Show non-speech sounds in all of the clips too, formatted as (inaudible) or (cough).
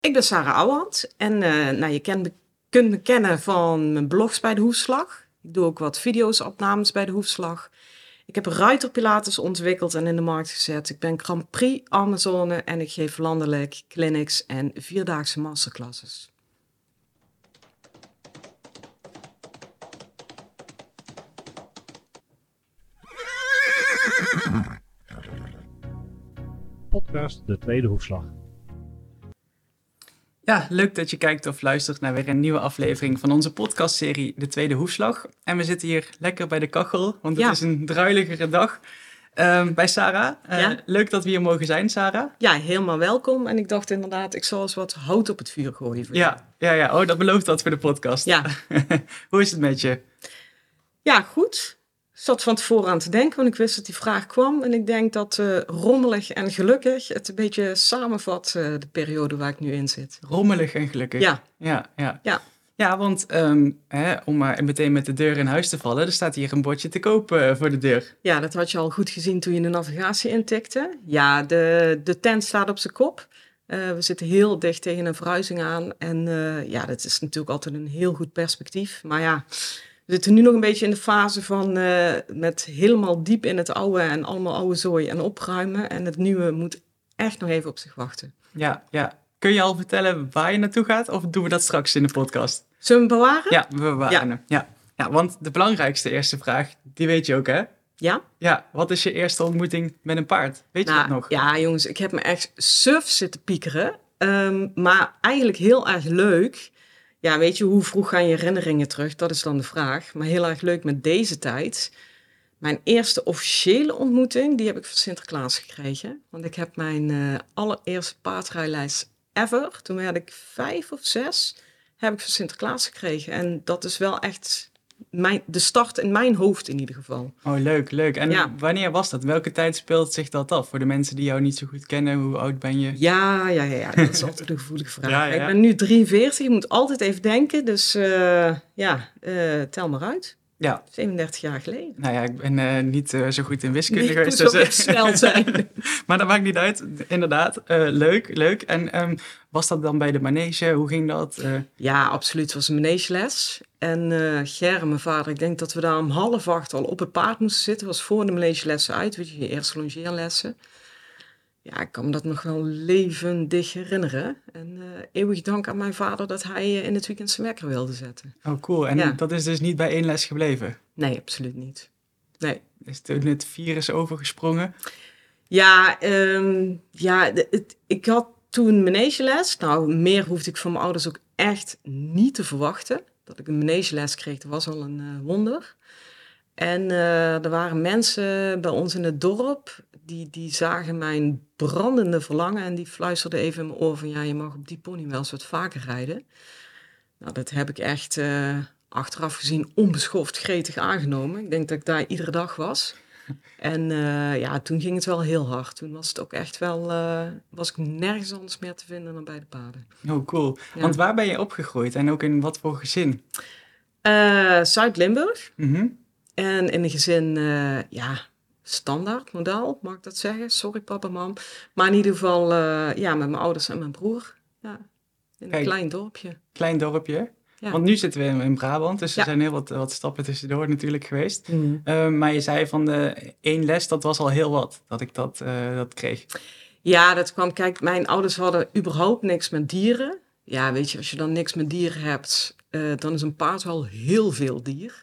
Ik ben Sarah Ouwand en eh, nou, je ken, kunt me kennen van mijn blogs bij de Hoefslag. Ik doe ook wat video's, opnames bij de Hoefslag. Ik heb ruiterpilates ontwikkeld en in de markt gezet. Ik ben Grand Prix Amazone en ik geef landelijk clinics en vierdaagse masterclasses. Podcast De Tweede Hoefslag. Ja, leuk dat je kijkt of luistert naar weer een nieuwe aflevering van onze podcastserie De Tweede Hoefslag. En we zitten hier lekker bij de kachel, want het Ja. is een druiligere dag. Ehm, bij Sarah. Eh, Ja. Leuk dat we hier mogen zijn, Sarah. Ja, helemaal welkom. En ik dacht inderdaad, ik zal eens wat hout op het vuur gooien. voor je. Ja, ja, ja. Oh, dat belooft dat voor de podcast. Ja. (laughs) Hoe is het met je? Ja, goed. Ik zat van tevoren aan te denken, want ik wist dat die vraag kwam. En ik denk dat eh, rommelig en gelukkig het een beetje samenvat, eh, de periode waar ik nu in zit. Rommelig en gelukkig. Ja, Ja, ja. Ja. Ja, want ehm, hè, om maar meteen met de deur in huis te vallen, er staat hier een bordje te koop eh, voor de deur. ja, dat had je al goed gezien toen je de navigatie intikte. Ja, de, de tent staat op zijn kop. We zitten heel dicht tegen een verhuizing aan. En ja, dat is natuurlijk altijd een heel goed perspectief. Maar ja, we zitten nu nog een beetje in de fase van eh, met helemaal diep in het oude en allemaal oude zooi en opruimen. En het nieuwe moet echt nog even op zich wachten. Ja, ja. Kun je al vertellen waar je naartoe gaat of doen we dat straks in de podcast? Zullen we hem bewaren? Ja, we bewaren. Ja. Ja, want de belangrijkste eerste vraag, die weet je ook hè? Ja? Ja, wat is je eerste ontmoeting met een paard? Weet je Nou, dat nog? Ja, jongens, ik heb me echt suf zitten piekeren. Ehm, maar eigenlijk heel erg leuk. Ja, weet je, hoe vroeg gaan je herinneringen terug? Dat is dan de vraag. Maar heel erg leuk met deze tijd. Mijn eerste officiële ontmoeting, die heb ik van Sinterklaas gekregen. Want ik heb mijn eh, allereerste paardrijles ever. Toen werd ik vijf of zes, heb ik van Sinterklaas gekregen. En dat is wel echt mijn, de start in mijn hoofd in ieder geval. Oh, leuk, leuk. En Ja. wanneer was dat? Welke tijd speelt zich dat af? Voor de mensen die jou niet zo goed kennen, hoe oud ben je? Ja, ja, ja, ja. dat is (laughs) altijd een gevoelige vraag. Ja, ja. Ik ben nu 43, je moet altijd even denken. Dus eh, ja, eh, tel maar uit. Ja, 37 jaar geleden. nou ja, ik ben eh, niet eh, zo goed in wiskunde Nee, geweest. dus, echt snel zijn. (laughs) maar dat maakt niet uit. Inderdaad, eh, leuk, leuk. En ehm, was dat dan bij de manege? Hoe ging dat? Eh, Ja, absoluut. Het was een manegeles. En eh Ger, mijn vader, ik denk dat we daar om half acht al op het paard moesten zitten. was voor de manegelessen uit, weet je, je eerste longeerlessen. Ja, ik kan me dat nog wel levendig herinneren. En eh, eeuwig dank aan mijn vader dat hij eh, in het weekend zijn wekker wilde zetten. oh, cool. En Ja. dat is dus niet bij één les gebleven? Nee, absoluut niet. Nee. Is toen het virus overgesprongen? Ja, ehm, ja het, ik had toen manegeles. Nou, meer hoefde ik van mijn ouders ook echt niet te verwachten. Dat ik een manegeles kreeg, dat was al een eh, wonder. En er waren mensen bij ons in het dorp, die, die zagen mijn brandende verlangen en die fluisterden even in mijn oor van, ja, je mag op die pony wel eens wat vaker rijden. Nou, dat heb ik echt eh, achteraf gezien onbeschoft gretig aangenomen. Ik denk dat ik daar iedere dag was. En eh, ja, toen ging het wel heel hard. Toen was het ook echt wel, eh, was ik nergens anders meer te vinden dan bij de paarden. Oh, cool. Ja. Want waar ben je opgegroeid en ook in wat voor gezin? Zuid-Limburg. Mhm. En in een gezin, ja, standaard model, mag ik dat zeggen? Sorry papa, mam. Maar in ieder geval, eh, ja, met mijn ouders en mijn broer. Ja, in een Kijk. klein dorpje. Klein dorpje. Ja. Want nu zitten we in, Brabant, dus er Ja. zijn heel wat, wat stappen tussendoor natuurlijk geweest. Mhm. Eh, maar je zei van de één les, dat was al heel wat, dat ik dat, eh, dat kreeg. Ja, dat kwam, kijk, mijn ouders hadden überhaupt niks met dieren. Ja, weet je, als je dan niks met dieren hebt, eh, dan is een paard wel heel veel dier.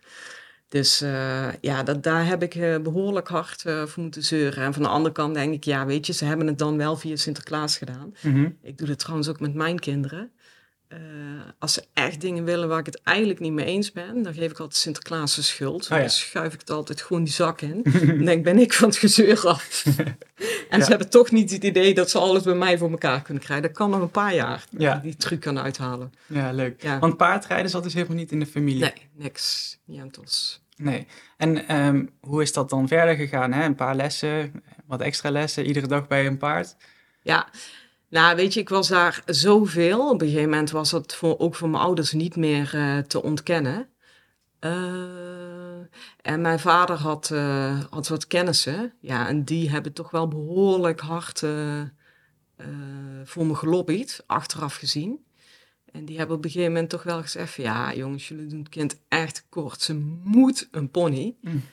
Dus eh, ja, dat, daar heb ik eh, behoorlijk hard eh, voor moeten zeuren. En van de andere kant denk ik, ja, weet je, ze hebben het dan wel via Sinterklaas gedaan. Mhm. Ik doe dat trouwens ook met mijn kinderen. Eh, als ze echt dingen willen waar ik het eigenlijk niet mee eens ben, dan geef ik altijd Sinterklaas de schuld. Oh ja. Dan schuif ik het altijd gewoon die zak in. (laughs) dan denk ben ik van het gezeur af. (laughs) en Ja. ze hebben toch niet het idee dat ze alles bij mij voor elkaar kunnen krijgen. Dat kan nog een paar jaar, Ja. die truc kan uithalen. Ja, leuk. Want paardrijden zat dus helemaal niet in de familie. Nee, niks. Nientos. Nee. En ehm, hoe is dat dan verder gegaan? Hè? Een paar lessen, wat extra lessen, iedere dag bij een paard. Ja, nou weet je, ik was daar zoveel. Op een gegeven moment was dat voor, ook voor mijn ouders niet meer eh, te ontkennen. Eh, en mijn vader had, eh, had wat kennissen. Ja, en die hebben toch wel behoorlijk hard voor me gelobbyd, achteraf gezien. En die hebben op een gegeven moment toch wel gezegd: ja, jongens, jullie doen het kind echt kort. Ze moet een pony. Mm.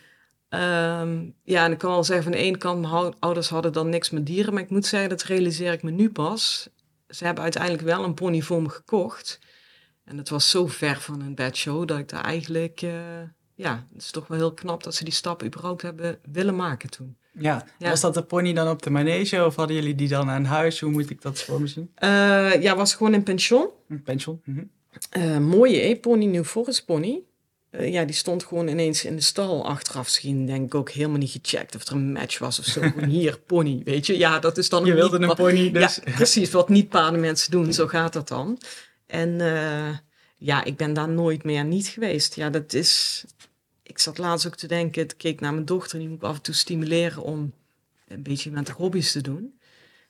Ehm, ja, en ik kan wel zeggen: van de ene kant, mijn ouders hadden dan niks met dieren. Maar ik moet zeggen, dat realiseer ik me nu pas. Ze hebben uiteindelijk wel een pony voor me gekocht. En het was zo ver van een bedshow dat ik daar eigenlijk. eh, ja, het is toch wel heel knap dat ze die stap überhaupt hebben willen maken toen. Ja. Ja. Was dat de pony dan op de manege of hadden jullie die dan aan huis? Hoe moet ik dat voor me zien? Eh, ja, was gewoon in pension. Een pension? Eh, mooie e-pony, New Forest pony. Eh, ja, die stond gewoon ineens in de stal achteraf. Misschien denk ik ook helemaal niet gecheckt of er een match was of zo. (laughs) Hier, pony, weet je. Ja, dat is dan Je wilde niet een pony, dus... Ja, (laughs) precies. Wat niet paardenmensen doen, zo gaat dat dan. En eh, ja, ik ben daar nooit meer niet geweest. Ja, dat is... Ik zat laatst ook te denken, ik keek naar mijn dochter... die moet ik af en toe stimuleren om een beetje met de hobby's te doen.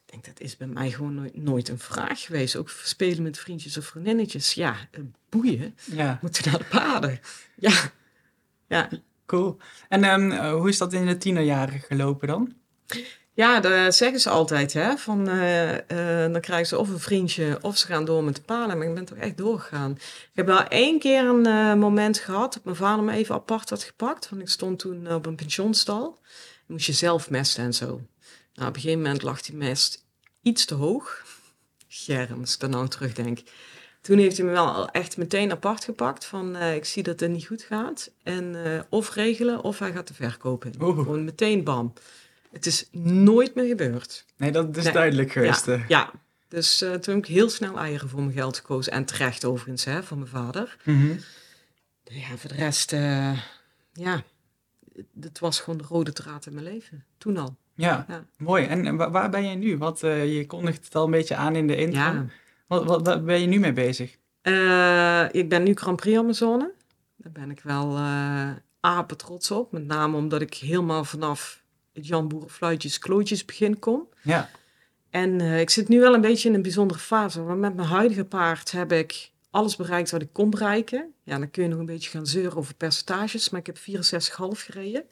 Ik denk, dat is bij mij gewoon nooit, nooit een vraag geweest. Ook spelen met vriendjes of vriendinnetjes. Ja, eh, boeien. Ja, Moeten naar de paarden. Ja, ja. cool. En ehm, eh, hoe is dat in de tienerjaren gelopen dan? Ja, dat zeggen ze altijd, hè. Van, eh, eh, dan krijgen ze of een vriendje of ze gaan door met de paarden. Maar ik ben toch echt doorgegaan. Ik heb wel één keer een moment gehad dat mijn vader me even apart had gepakt. Want ik stond toen op een pensionstal. Dan moest je zelf mesten en zo. Nou, op een gegeven moment lag die mest iets te hoog. Germ, als ik daar nou terugdenk. Toen heeft hij me wel echt meteen apart gepakt. Van, eh, ik zie dat het niet goed gaat. En eh, of regelen of hij gaat de verkoop in. Gewoon meteen bam. Het is nooit meer gebeurd. Nee, dat is Nee. duidelijk geweest. Ja, eh. ja. dus toen heb ik heel snel eieren voor mijn geld gekozen. En terecht overigens, hè, van mijn vader. Mhm. Ja, voor de rest, ja, het was gewoon de rode draad in mijn leven. Toen al. Ja, Ja. mooi. En wa- waar ben je nu? Want eh, je kondigt het al een beetje aan in de intro. Ja. Wat, wat, ben je nu mee bezig? Eh, ik ben nu Grand Prix Amazone. Daar ben ik wel eh apen trots op. Met name omdat ik helemaal vanaf het Jan Boerenfluitjes klootjes begin kom. Ja, En eh, ik zit nu wel een beetje in een bijzondere fase. Want met mijn huidige paard heb ik alles bereikt wat ik kon bereiken. Ja, dan kun je nog een beetje gaan zeuren over percentages. Maar ik heb 64,5 gereden.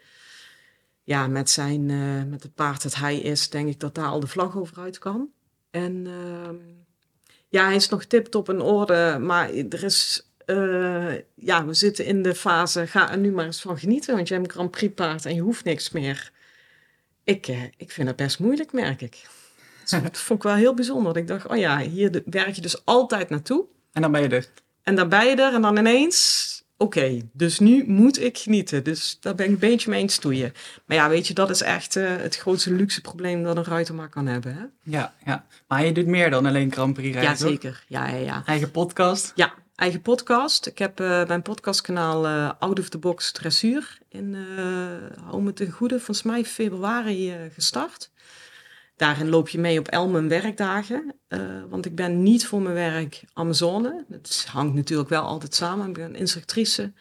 Ja, met, zijn, met het paard dat hij is, denk ik dat daar al de vlag over uit kan. En ehm, ja, hij is nog tip-top in orde. Maar er is... eh, ja, we zitten in de fase, ga er nu maar eens van genieten. Want je hebt een Grand Prix paard en je hoeft niks meer. Ik, eh, ik vind het best moeilijk, merk ik. (laughs) Dat vond ik wel heel bijzonder. Ik dacht, oh ja, hier werk je dus altijd naartoe. en dan ben je er. En dan ben je er en dan ineens, oké, dus nu moet ik genieten. Dus daar ben ik een beetje mee eens stoeien. Maar ja, weet je, dat is echt eh, het grootste luxe probleem dat een ruiter maar kan hebben. Hè? Ja, ja. Maar je doet meer dan alleen Grand Prix rijden, Ja, zeker. Ja, ja, ja. Eigen podcast. Ja, eigen podcast. Ik heb eh, mijn podcastkanaal eh Out of the Box Dressuur in, hou me ten goede, volgens mij februari gestart. Daarin loop je mee op al mijn werkdagen. eh, want ik ben niet voor mijn werk Amazone. Het hangt natuurlijk wel altijd samen. Ik ben instructrice.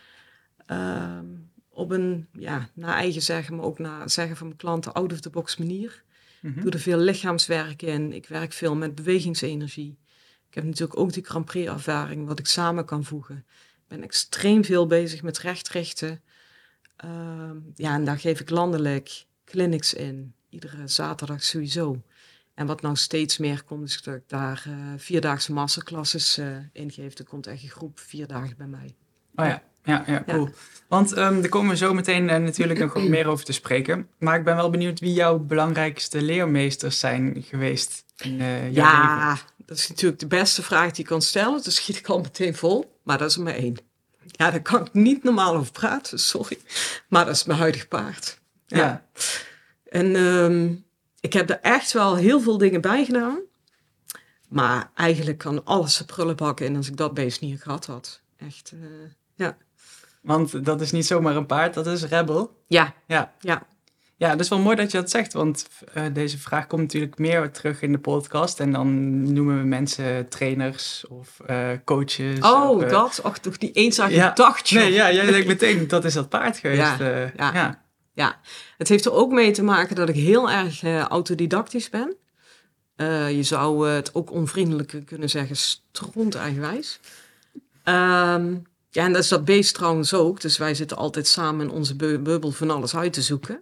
ehm, op een, ja, naar eigen zeggen, maar ook naar zeggen van mijn klanten, out of the box manier. Mhm. Ik doe er veel lichaamswerk in. Ik werk veel met bewegingsenergie. Ik heb natuurlijk ook die Grand Prix ervaring, wat ik samen kan voegen. Ik ben extreem veel bezig met rechtrichten. Ehm, ja, en daar geef ik landelijk clinics in. Iedere zaterdag sowieso. En wat nou steeds meer komt, is dat ik daar eh, vierdaagse masterclasses eh in geef. Er komt echt een groep vier dagen bij mij. Oh ja, ja, ja, Ja. cool. Want ehm daar komen we zo meteen eh, natuurlijk nog wat meer over te spreken. Maar ik ben wel benieuwd wie jouw belangrijkste leermeesters zijn geweest in jouw leven. Ja, dat is natuurlijk de beste vraag die je kan stellen. Dus schiet ik al meteen vol. Maar dat is er maar één. Ja, daar kan ik niet normaal over praten, sorry. Maar dat is mijn huidige paard. Ja. En ehm, ik heb er echt wel heel veel dingen bij gedaan. Maar eigenlijk kan alles de prullenbak in als ik dat beest niet gehad had. Echt, eh, ja. Want dat is niet zomaar een paard, dat is Rebel. Ja, Ja. ja. Ja, dat is wel mooi dat je dat zegt, want eh, deze vraag komt natuurlijk meer terug in de podcast. En dan noemen we mensen trainers of eh, coaches. Oh, of, dat. Och, toch die eenzame Ja. gedachte. Nee, ja, jij denkt meteen, dat is dat paard geweest. Ja, ja. ja. Ja, het heeft er ook mee te maken dat ik heel erg eh, autodidactisch ben. Eh, je zou het ook onvriendelijk kunnen zeggen, stront eigenwijs. Ehm, ja, en dat is dat beest trouwens ook. Dus wij zitten altijd samen in onze bu- bubbel van alles uit te zoeken.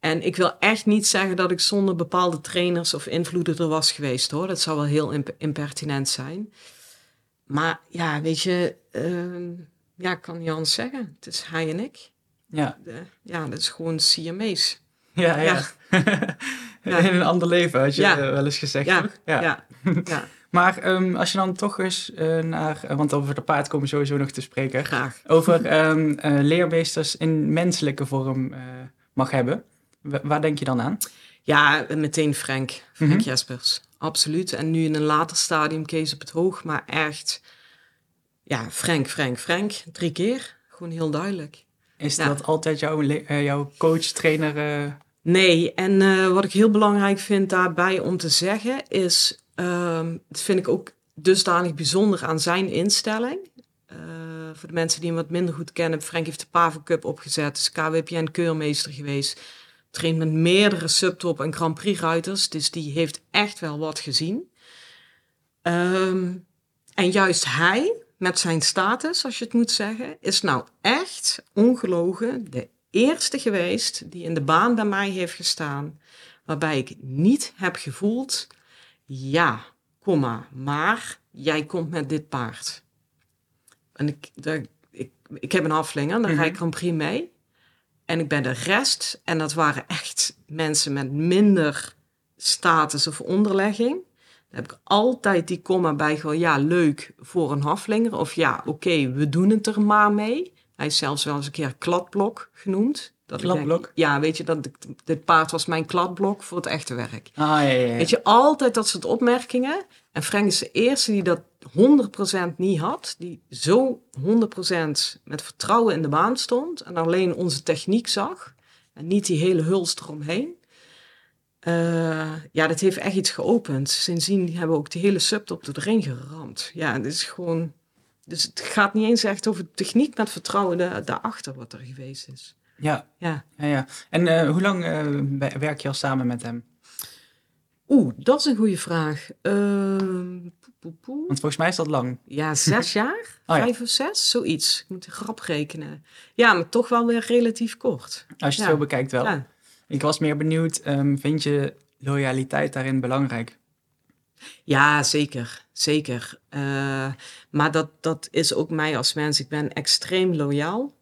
En ik wil echt niet zeggen dat ik zonder bepaalde trainers of invloeden er was geweest hoor. Dat zou wel heel imp- impertinent zijn. Maar ja, weet je, ehm, ja, ik kan anders zeggen. Het is hij en ik. Ja, De- ja, dat is gewoon Siamees. ja, ja. (laughs) Ja. In een ander leven had je Ja. eh, wel eens gezegd, Ja, toch? ja, (laughs) ja, Maar ehm, als je dan toch eens eh, naar... eh, want over de paard komen we sowieso nog te spreken. graag. Over eh, leermeesters in menselijke vorm mag hebben. Wa- waar denk je dan aan? Ja, meteen Frank. Frank Mhm. Jespers. Absoluut. En nu in een later stadium Kees op het hoog. Maar echt, ja, Frank, Frank, Frank. Drie keer. Gewoon heel duidelijk. Is Ja. dat altijd jouw, eh, jouw coach, trainer? eh, Nee, en eh, wat ik heel belangrijk vind daarbij om te zeggen is, ehm dat vind ik ook dusdanig bijzonder aan zijn instelling. Voor de mensen die hem wat minder goed kennen, Frank heeft de Pavo Cup opgezet, is KWPN keurmeester geweest, traint met meerdere subtop en Grand Prix ruiters, dus die heeft echt wel wat gezien. Ehm, en juist hij, met zijn status, als je het moet zeggen, is nou echt ongelogen de eerste geweest die in de baan bij mij heeft gestaan, waarbij ik niet heb gevoeld, ja, kom maar, maar jij komt met dit paard. En ik, daar, ik, ik heb een aflinger, daar Mhm. rijd ik Grand Prix mee. En ik ben de rest, en dat waren echt mensen met minder status of onderlegging. Dan heb ik altijd die komma bij gewoon, ja, leuk voor een haflinger. Of ja, oké, we doen het er maar mee. Hij is zelfs wel eens een keer kladblok genoemd. Dat denk, Kladblok? ja, weet je, dat dit paard was mijn kladblok voor het echte werk. Ah, ja, ja, ja. Weet je, altijd dat soort opmerkingen. En Frank is de eerste die dat 100% niet had. Die zo 100% met vertrouwen in de baan stond. En alleen onze techniek zag. En niet die hele huls eromheen. Eh, ja, dat heeft echt iets geopend. Sindsdien hebben we ook de hele subtop erin geramd. Ja, het is gewoon... Dus het gaat niet eens echt over techniek met vertrouwen da- daarachter wat er geweest is. ja, Ja. ja, ja. En eh, hoe lang eh, we- werk je al samen met hem? Oeh, dat is een goede vraag. Ehm, poe, poe, poe. Want volgens mij is dat lang. Ja, zes (laughs) jaar? Oh ja. Vijf of zes? Zoiets. Ik moet de grap rekenen. Ja, maar toch wel weer relatief kort. Als je het Ja. zo bekijkt wel. Ja. Ik was meer benieuwd, ehm, vind je loyaliteit daarin belangrijk? Ja, zeker. Zeker. Eh, maar dat, dat is ook mij als mens. Ik ben extreem loyaal.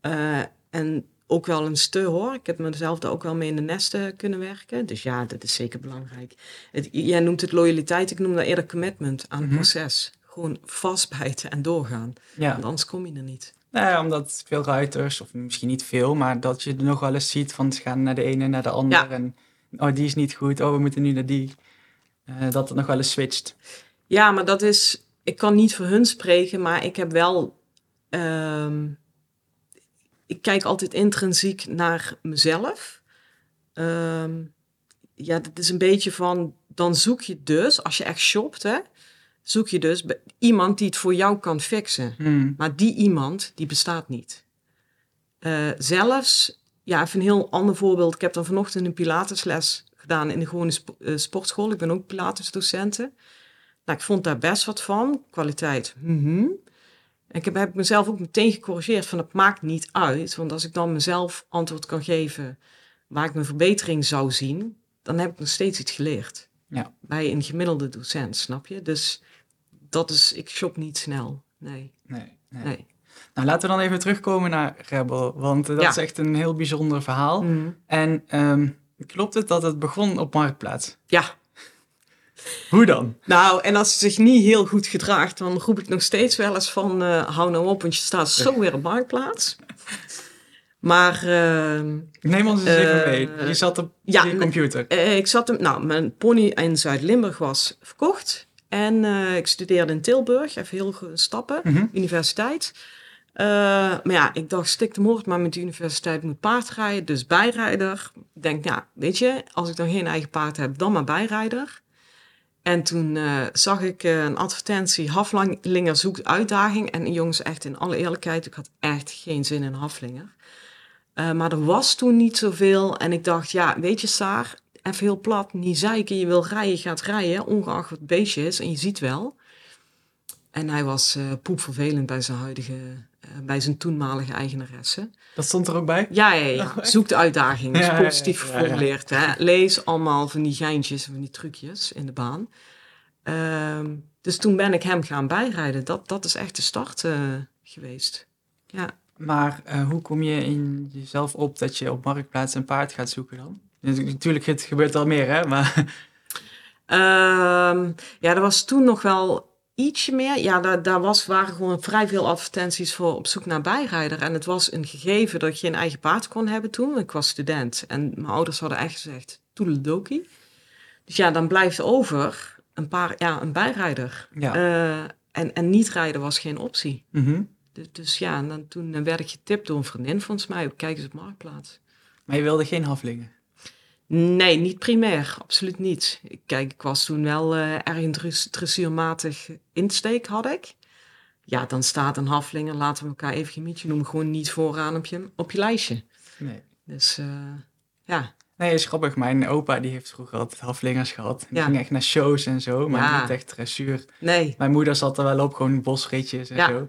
Eh, en ook wel een stu hoor. Ik heb mezelf daar ook wel mee in de nesten kunnen werken. Dus ja, dat is zeker belangrijk. Het, jij noemt het loyaliteit. Ik noem dat eerder commitment aan het Mhm. proces. Gewoon vastbijten en doorgaan. Ja, Want anders kom je er niet. Nou ja, omdat veel ruiters, of misschien niet veel, maar dat je er nog wel eens ziet van ze gaan naar de ene naar de ander. Ja. En oh, die is niet goed, oh, we moeten nu naar die. Eh, dat het nog wel eens switcht. Ja, maar dat is. Ik kan niet voor hun spreken, maar ik heb wel. ehm, ik kijk altijd intrinsiek naar mezelf. Ehm, ja, dat is een beetje van. Dan zoek je dus, als je echt shopt, hè, zoek je dus iemand die het voor jou kan fixen. Hmm. Maar die iemand, die bestaat niet. Eh, zelfs, ja, even een heel ander voorbeeld. Ik heb dan vanochtend een Pilatesles gedaan in de gewone sp- eh, sportschool. Ik ben ook Pilatesdocenten. Nou, ik vond daar best wat van. Kwaliteit, mhm. En ik heb, heb mezelf ook meteen gecorrigeerd van het maakt niet uit. Want als ik dan mezelf antwoord kan geven waar ik mijn verbetering zou zien, dan heb ik nog steeds iets geleerd. Ja. Bij een gemiddelde docent, snap je? Dus dat is, ik shop niet snel. Nee, Nee, nee. nee. Nou, laten we dan even terugkomen naar Rebel, want dat Ja. is echt een heel bijzonder verhaal. Mhm. En ehm, klopt het dat het begon op Marktplaats? Ja, Hoe dan? nou, en als ze zich niet heel goed gedraagt, dan roep ik nog steeds wel eens van, eh, hou nou op, want je staat zo weer op marktplaats. Maar ehm, Neem ons eens even Eh, mee. Je zat op ja, je computer. eh, ik zat hem, nou, mijn pony in Zuid-Limburg was verkocht. En eh, ik studeerde in Tilburg, even heel stappen, Mhm. universiteit. Eh, maar ja, ik dacht, stik de moord, maar met de universiteit moet paardrijden, dus bijrijder. Ik denk, ja, weet je, als ik dan geen eigen paard heb, dan maar bijrijder. En toen eh, zag ik een advertentie, Haflinger zoekt uitdaging. En jongens, echt in alle eerlijkheid, ik had echt geen zin in Haflinger. Maar er was toen niet zoveel. En ik dacht, ja, weet je Saar, even heel plat, niet zeiken. Je wil rijden, je gaat rijden, ongeacht wat het beestje is. En je ziet wel. En hij was eh poepvervelend bij zijn huidige eh, bij zijn toenmalige eigenaresse. Dat stond er ook bij? Ja, ja, ja. Zoek de uitdaging. Dat is Ja, positief ja, geformuleerd. Hè? Lees allemaal van die geintjes en van die trucjes in de baan. Ehm, dus toen ben ik hem gaan bijrijden. Dat, dat is echt de start eh, geweest. Ja. Maar hoe kom je in jezelf op dat je op Marktplaats een paard gaat zoeken dan? Natuurlijk, het gebeurt al meer, hè? Maar (laughs) Ehm, ja, er was toen nog wel ietsje meer. Ja, daar, daar was, waren gewoon vrij veel advertenties voor op zoek naar bijrijder. En het was een gegeven dat je een eigen paard kon hebben toen. Ik was student en mijn ouders hadden echt gezegd, toedeledokie. Dus ja, dan blijft over een, paar, ja, een bijrijder. ja. Eh, en, en niet rijden was geen optie. Mhm. Dus, dus ja, en dan, toen werd ik getipt door een vriendin volgens mij. op Kijk eens op Marktplaats. Maar je wilde geen haflingen? Nee, niet primair. Absoluut niet. Kijk, ik was toen wel eh erg een dress- dressuurmatig insteek had ik. Ja, dan staat een haflinger, laten we elkaar even gemietje noemen, gewoon niet vooraan op je, op je lijstje. Nee. Dus eh, ja, Nee, is grappig. Mijn opa die heeft vroeger altijd haflingers gehad. Die Ja. ging echt naar shows en zo, maar Ja. niet echt dressuur. nee. Mijn moeder zat er wel op, gewoon bosritjes en Ja. zo.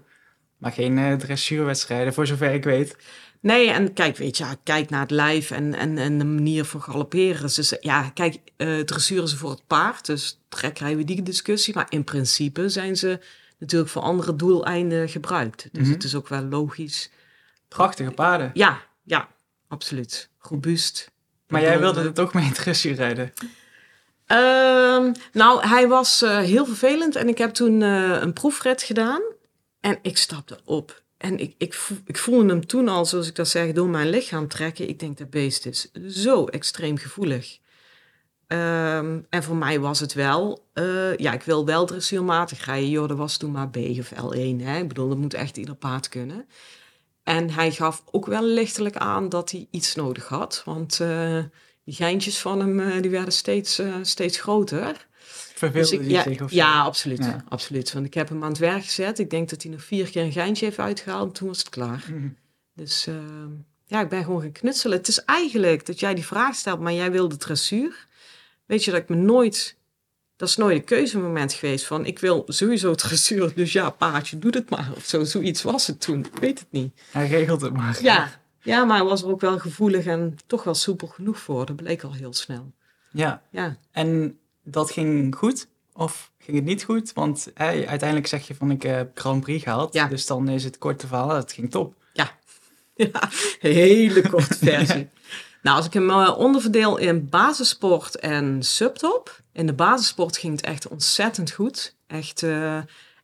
Maar geen eh, dressuurwedstrijden, voor zover ik weet. Nee, en kijk, weet je, kijk naar het lijf en, en, en de manier van galopperen. Dus ja, kijk, eh dressuur is voor het paard, dus trek krijgen we die discussie. Maar in principe zijn ze natuurlijk voor andere doeleinden gebruikt. Dus Mhm. het is ook wel logisch. Prachtige paarden. Ja, ja, absoluut. Robuust. Maar jij wilde er toch mee in dressuur rijden? Ehm, nou, hij was eh, heel vervelend en ik heb toen eh, een proefrit gedaan. En ik stapte op. En ik, ik, ik voelde hem toen al, zoals ik dat zeg, door mijn lichaam trekken. Ik denk, dat beest is zo extreem gevoelig. Ehm, en voor mij was het wel, eh, ja, ik wil wel dressuurmatig rijden. Joh, was toen maar B of L1. Hè? Ik bedoel, dat moet echt ieder paard kunnen. En hij gaf ook wel lichtelijk aan dat hij iets nodig had. Want eh, die geintjes van hem, eh, die werden steeds, steeds groter. Verveelde Dus ik- ja, zich of zo? ja, absoluut, Ja. absoluut. Want ik heb hem aan het werk gezet. Ik denk dat hij nog vier keer een geintje heeft uitgehaald. En toen was het klaar. Mhm. Dus eh, ja, ik ben gewoon gaan knutselen. Het is eigenlijk dat jij die vraag stelt, maar jij wilde dressuur. Weet je dat ik me nooit... Dat is nooit een keuzemoment geweest van... ik wil sowieso (laughs) dressuur, dus ja, paardje, doe het maar. Of zo, zoiets was het toen. Ik weet het niet. Hij regelt het maar. Ja, ja, maar hij was er ook wel gevoelig en toch wel soepel genoeg voor. Dat bleek al heel snel. Ja, Ja, en dat ging goed? Of ging het niet goed? Want hè, uiteindelijk zeg je van ik heb Grand Prix gehaald. Ja. Dus dan is het korte verhaal, het ging top. Ja, (laughs) een hele korte (laughs) versie. nou, als ik hem eh, onderverdeel in basissport en subtop. In de basissport ging het echt ontzettend goed. Echt eh,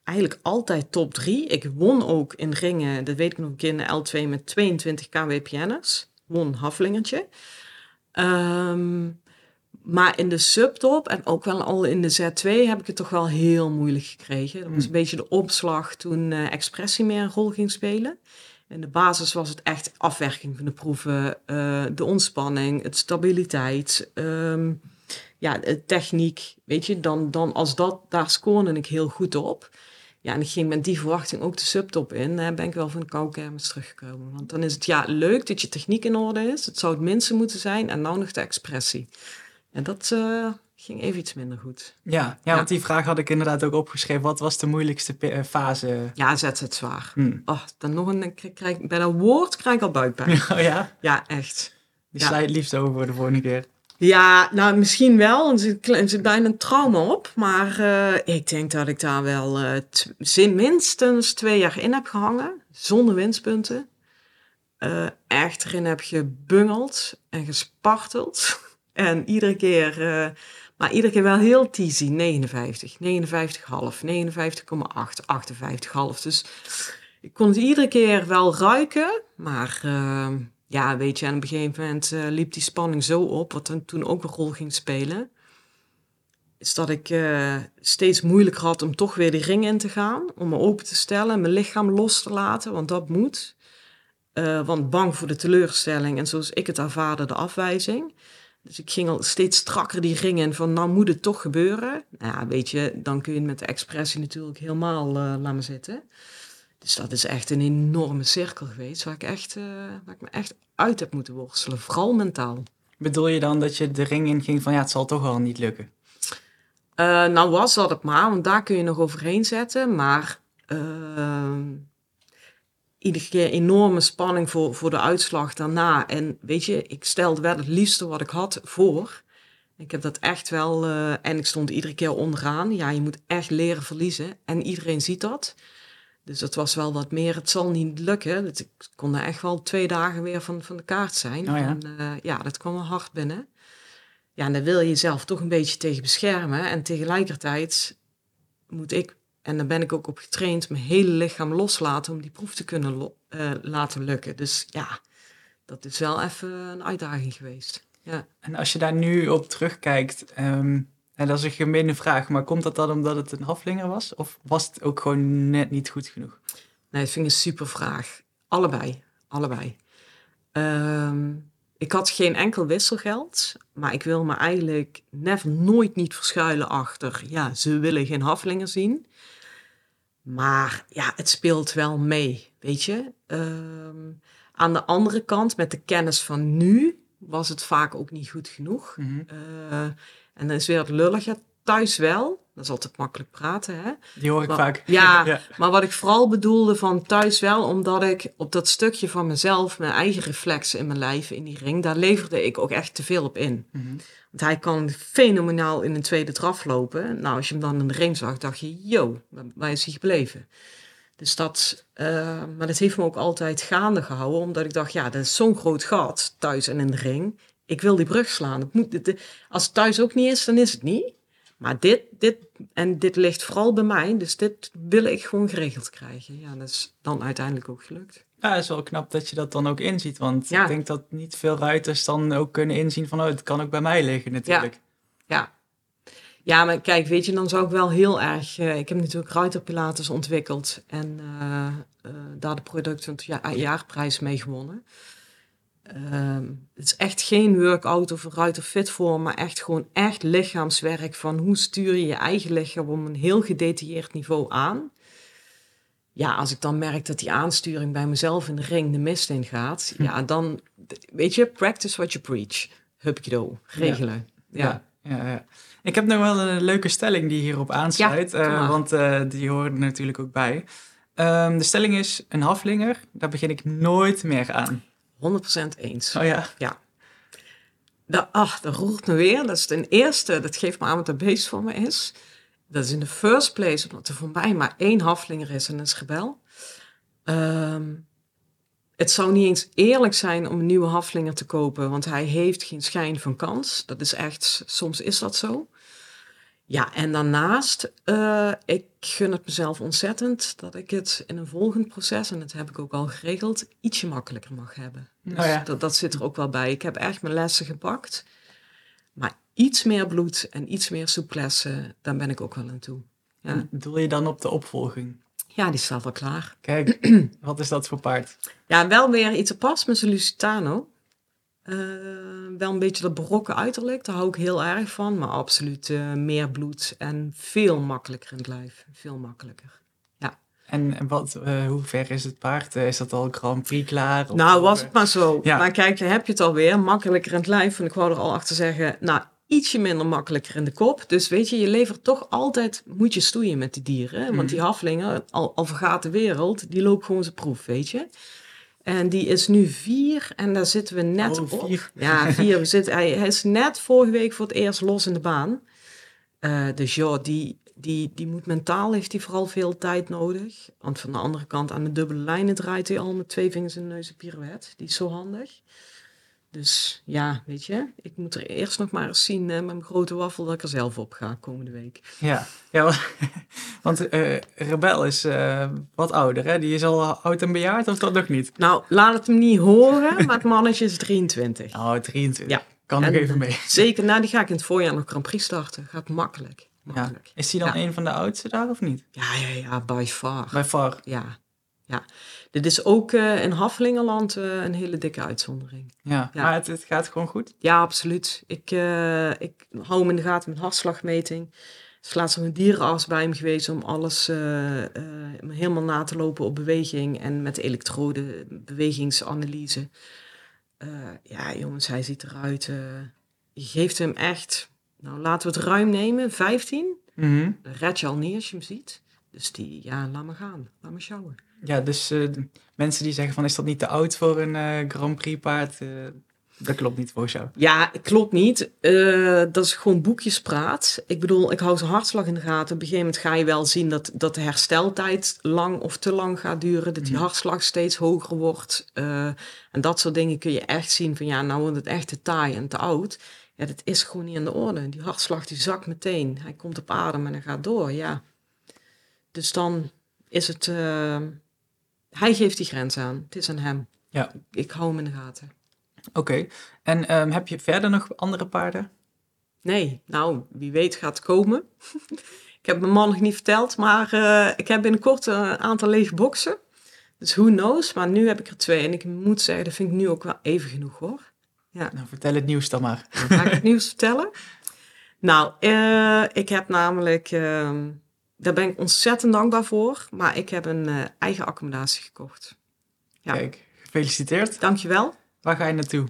eigenlijk altijd top 3. Ik won ook in ringen, dat weet ik nog een keer in de L2 met 22 KWPN'ers. Won Haflingertje. Ehm, maar in de subtop en ook wel al in de Z2 heb ik het toch wel heel moeilijk gekregen. Dat was een beetje de opslag toen eh, expressie meer een rol ging spelen. In de basis was het echt afwerking van de proeven, eh, de ontspanning, het stabiliteit, ehm, ja, de techniek. Weet je, dan, dan als dat, daar scoorde ik heel goed op. Ja, en ik ging met die verwachting ook de subtop in. Dan ben ik wel van de koude kermis teruggekomen. Want dan is het ja leuk dat je techniek in orde is. Het zou het minste moeten zijn. En nou nog de expressie. En dat eh, ging even iets minder goed. Ja, ja, Ja. want die vraag had ik inderdaad ook opgeschreven. Wat was de moeilijkste eh, fase? Ja, zet het zwaar. Hm. Oh, dan nog een, krijg, krijg- bij dat woord krijg ik al buikpijn. (laughs) Oh ja? Ja, echt. Die Ja. sla je het liefst over voor de volgende keer. Ja, nou misschien wel. Er zit, er zit bijna een trauma op. Maar eh, ik denk dat ik daar wel zin- minstens twee jaar in heb gehangen. Zonder winstpunten. Eh, echt erin heb gebungeld en gesparteld. (laughs) en iedere keer, eh, maar iedere keer wel heel teasy. 59, 59,5, 59,8, 58,5. Dus ik kon het iedere keer wel ruiken. Maar eh, ja, weet je, op een gegeven moment eh, liep die spanning zo op, wat dan toen ook een rol ging spelen. Is dat ik eh, steeds moeilijker had om toch weer die ring in te gaan. Om me open te stellen, mijn lichaam los te laten, want dat moet. Want bang voor de teleurstelling en zoals ik het ervaarde, de afwijzing. Dus ik ging al steeds strakker die ring in van nou moet het toch gebeuren. Nou ja, weet je, dan kun je met de expressie natuurlijk helemaal eh laten zitten. Dus dat is echt een enorme cirkel geweest waar ik, echt, eh, waar ik me echt uit heb moeten worstelen. Vooral mentaal. Bedoel je dan dat je de ring in ging van ja, het zal toch wel niet lukken? Eh, nou was dat het maar, want daar kun je nog overheen zetten. Maar ehm, iedere keer enorme spanning voor, voor de uitslag daarna. En weet je, ik stelde wel het liefste wat ik had voor. Ik heb dat echt wel, eh, en ik stond iedere keer onderaan. Ja, je moet echt leren verliezen. En iedereen ziet dat. Dus dat was wel wat meer, het zal niet lukken. Dat ik kon er echt wel twee dagen weer van, van de kaart zijn. Oh ja. En, eh, ja, dat kwam wel hard binnen. Ja, en daar wil je jezelf toch een beetje tegen beschermen. En tegelijkertijd moet ik, en daar ben ik ook op getraind, mijn hele lichaam loslaten om die proef te kunnen eh, laten lukken. Dus ja, dat is wel even een uitdaging geweest. Ja. En als je daar nu op terugkijkt, ehm, en dat is een gemene vraag, maar komt dat dan omdat het een haflinger was? Of was het ook gewoon net niet goed genoeg? Nee, dat vind ik een super vraag. Allebei, allebei. Ehm, ik had geen enkel wisselgeld, maar ik wil me eigenlijk never, nooit niet verschuilen achter, ja, ze willen geen haflingen zien. Maar ja, het speelt wel mee, weet je. Ehm, aan de andere kant, met de kennis van nu, was het vaak ook niet goed genoeg. Mhm. Eh, en dan is weer het lullige. Thuis wel, dat is altijd makkelijk praten, hè. Die hoor ik Maar- vaak. (laughs) ja, ja. Maar wat ik vooral bedoelde van thuis wel, omdat ik op dat stukje van mezelf, mijn eigen reflexen in mijn lijf, in die ring, daar leverde ik ook echt te veel op in. Mhm. Want hij kan fenomenaal in een tweede draf lopen. Nou, als je hem dan in de ring zag, dacht je, yo, waar- is hij gebleven? Dus dat, eh, maar dat heeft me ook altijd gaande gehouden, omdat ik dacht, ja, dat is zo'n groot gat, thuis en in de ring. Ik wil die brug slaan. Het moet, als het thuis ook niet is, dan is het niet. Maar dit, dit, en dit ligt vooral bij mij, dus dit wil ik gewoon geregeld krijgen. Ja, dat is dan uiteindelijk ook gelukt. Ja, het is wel knap dat je dat dan ook inziet. Want Ja. ik denk dat niet veel ruiters dan ook kunnen inzien van... oh, het kan ook bij mij liggen natuurlijk. Ja. Ja, maar kijk, weet je, dan zou ik wel heel erg... eh, ik heb natuurlijk Ruiter Pilates ontwikkeld en eh, eh, daar de producten het ja, jaarprijs mee gewonnen. Ehm, het is echt geen workout of Ruiter Fit voor, maar echt gewoon echt lichaamswerk van hoe stuur je je eigen lichaam op een heel gedetailleerd niveau aan. Ja, als ik dan merk dat die aansturing bij mezelf in de ring de mist in gaat, ja, dan, weet je, practice what you preach. Hupkido, regelen. ja. Ja, ja, ja. Ik heb nog wel een leuke stelling die hierop aansluit. Ja, eh, want eh, die horen er natuurlijk ook bij. Ehm, de stelling is, een haflinger, daar begin ik nooit meer aan. 100% eens. Oh ja? Dat, ach, dat roert me weer. Dat is ten eerste, dat geeft me aan wat de beest voor me is. Dat is in de first place, omdat er voor mij maar één haflinger is en dat is rebel. Ehm, het zou niet eens eerlijk zijn om een nieuwe haflinger te kopen, want hij heeft geen schijn van kans. Dat is echt, soms is dat zo. Ja, en daarnaast, eh, ik gun het mezelf ontzettend dat ik het in een volgend proces, en dat heb ik ook al geregeld, ietsje makkelijker mag hebben. Dus Oh ja. dat, dat zit er ook wel bij. Ik heb echt mijn lessen gepakt. Maar iets meer bloed en iets meer souplesse, daar ben ik ook wel aan toe. Ja, En Doel je dan op de opvolging? ja die staat al klaar. Kijk, (clears throat) wat is dat voor paard? Ja, wel weer iets apart met zijn Lusitano. Eh, wel een beetje dat barokke uiterlijk, daar hou ik heel erg van. Maar absoluut eh, meer bloed en veel makkelijker in het lijf. Veel makkelijker. En, en wat, eh, hoe ver is het paard? Eh, is dat al Grand Prix klaar? Of- Nou, was het maar zo. Ja. Maar kijk, dan heb je het alweer. Makkelijker in het lijf. En ik wou er al achter zeggen, nou, ietsje minder makkelijker in de kop. Dus weet je, je levert toch altijd, moet je stoeien met die dieren. Want Mhm. die haflingen, al, al vergaat de wereld, die loopt gewoon zijn proef, weet je. En die is nu vier en daar zitten we net Oh, op. vier. Ja, vier. We (laughs) zitten, hij, hij is net vorige week voor het eerst los in de baan. Eh, dus ja, die, die, die moet mentaal, heeft hij vooral veel tijd nodig. Want van de andere kant aan de dubbele lijnen draait hij al met twee vingers in de neus een pirouette. Die is zo handig. Dus ja, weet je, ik moet er eerst nog maar eens zien met mijn grote waffel dat ik er zelf op ga komende week. Ja, ja wa- (laughs) want eh, Rebel is eh, wat ouder, hè? Die is al oud en bejaard, of dat nog niet? Nou, laat het hem niet horen, maar het mannetje is 23. Oh, 23. Ja. Kan nog En- even mee. Zeker, nou die ga ik in het voorjaar nog Grand Prix starten. Gaat makkelijk. Ja. Is die dan Ja. een van de oudste daar of niet? Ja, ja, ja, by far. Bij VAR. Ja, ja. Dit is ook eh, in Haflingerland eh, een hele dikke uitzondering. Ja, Ja. maar het, het gaat gewoon goed. Ja, absoluut. Ik, eh, ik hou hem in de gaten met hartslagmeting. Er is laatst een dierenarts bij hem geweest om alles helemaal na te lopen op beweging en met de elektrode bewegingsanalyse. Ja, jongens, hij ziet eruit. je geeft hem echt, nou laten we het ruim nemen, 15. Mhm. Dan red je al niet als je hem ziet. Dus die, ja, laat me gaan. Laat me sjouwen. Ja, dus eh, mensen die zeggen van is dat niet te oud voor een eh, Grand Prix paard, eh, dat klopt niet volgens jou. Ja, klopt niet. Dat is gewoon boekjespraat. Ik bedoel, ik hou zijn hartslag in de gaten. Op een gegeven moment ga je wel zien dat, dat de hersteltijd lang of te lang gaat duren. Dat die Mhm. hartslag steeds hoger wordt. En dat soort dingen kun je echt zien van ja, nou wordt het echt te taai en te oud. Ja, dat is gewoon niet aan de orde. Die hartslag die zakt meteen. Hij komt op adem en hij gaat door, ja. Dus dan is het... eh, hij geeft die grens aan. Het is aan hem. Ja. Ik hou hem in de gaten. Oké, en ehm, heb je verder nog andere paarden? Nee, nou, wie weet gaat komen. (laughs) ik heb mijn man nog niet verteld, maar eh, ik heb binnenkort een aantal lege boxen. Dus who knows, maar nu heb ik er twee. En ik moet zeggen, dat vind ik nu ook wel even genoeg hoor. Nou, vertel het nieuws dan maar. Ga ik het nieuws (laughs) vertellen? Nou, eh, ik heb namelijk, ehm, daar ben ik ontzettend dankbaar voor, maar ik heb een eh, eigen accommodatie gekocht. Ja. Kijk, gefeliciteerd. Dankjewel. Waar ga je naartoe?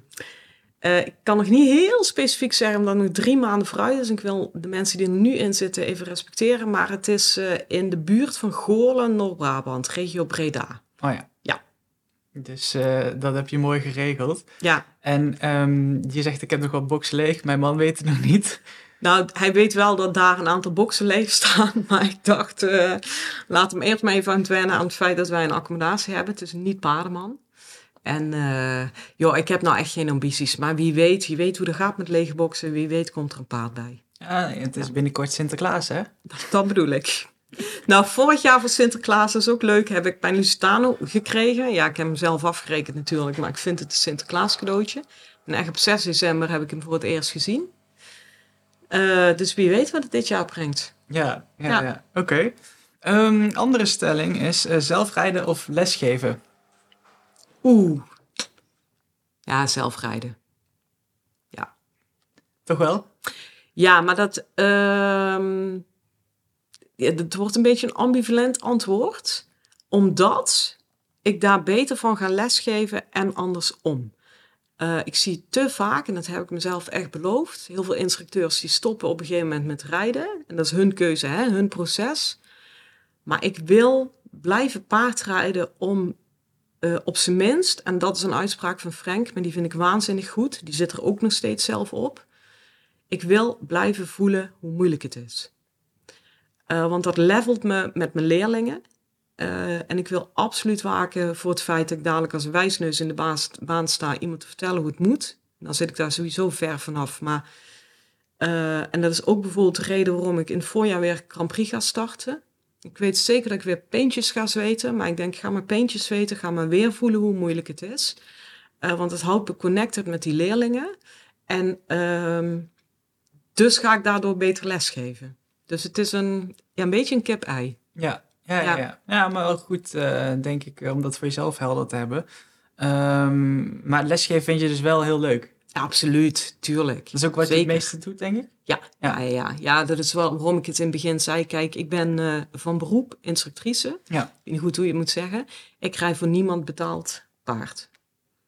Eh, ik kan nog niet heel specifiek zeggen, omdat het nog drie maanden vooruit is. Ik wil de mensen die er nu in zitten even respecteren. Maar het is in de buurt van Goorlen, Noord-Brabant, regio Breda. Oh ja. Dus eh, dat heb je mooi geregeld. Ja, En ehm, je zegt, ik heb nog wat boxen leeg. Mijn man weet het nog niet. nou, hij weet wel dat daar een aantal boxen leeg staan. (laughs) Maar ik dacht, eh, laat hem eerst maar even aan het wennen aan het feit dat wij een accommodatie hebben. Het is een niet-paardenman. En eh, joh, ik heb nou echt geen ambities. Maar wie weet, wie weet hoe dat gaat met lege boxen. Wie weet komt er een paard bij. Ja, het is binnenkort Sinterklaas, hè? Dat bedoel ik. Nou, vorig jaar voor Sinterklaas, dat is ook leuk, heb ik bij Lusitano gekregen. Ja, ik heb hem zelf afgerekend natuurlijk, maar ik vind het een Sinterklaas cadeautje. En echt op 6 december heb ik hem voor het eerst gezien. Eh, dus wie weet wat het dit jaar brengt. Ja, ja, ja. Ja. oké. Ehm, andere stelling is eh, zelfrijden of lesgeven. Oeh. Ja, zelfrijden. Toch wel? Ja, maar dat, ehm, dat wordt een beetje een ambivalent antwoord. Omdat ik daar beter van ga lesgeven en andersom. Eh, ik zie te vaak, en dat heb ik mezelf echt beloofd, heel veel instructeurs die stoppen op een gegeven moment met rijden. En dat is hun keuze, hè, hun proces. Maar ik wil blijven paardrijden om eh, op zijn minst, en dat is een uitspraak van Frank, maar die vind ik waanzinnig goed. Die zit er ook nog steeds zelf op. Ik wil blijven voelen hoe moeilijk het is. Eh, want dat levelt me met mijn leerlingen. Eh, en ik wil absoluut waken voor het feit dat ik dadelijk als wijsneus in de baan sta iemand te vertellen hoe het moet. Dan zit ik daar sowieso ver vanaf. Maar, eh, en dat is ook bijvoorbeeld de reden waarom ik in het voorjaar weer Grand Prix ga starten. Ik weet zeker dat ik weer peentjes ga zweten. Maar ik denk, ga maar peentjes zweten. Ga maar weer voelen hoe moeilijk het is. Want het houdt me connected met die leerlingen. En ehm, dus ga ik daardoor beter lesgeven. Dus het is een, ja, een beetje een kip-ei. Ja, ja, ja. Ja. maar wel goed, eh, denk ik, om dat voor jezelf helder te hebben. Ehm, maar lesgeven vind je dus wel heel leuk. Ja, absoluut, tuurlijk. Dat is ook wat je het meeste doet, denk ik. Ja, ja. Ja, ja, ja, dat is wel waarom ik het in het begin zei. Kijk, ik ben eh, van beroep instructrice. Ja. Ik weet niet goed hoe je het moet zeggen. Ik krijg voor niemand betaald paard.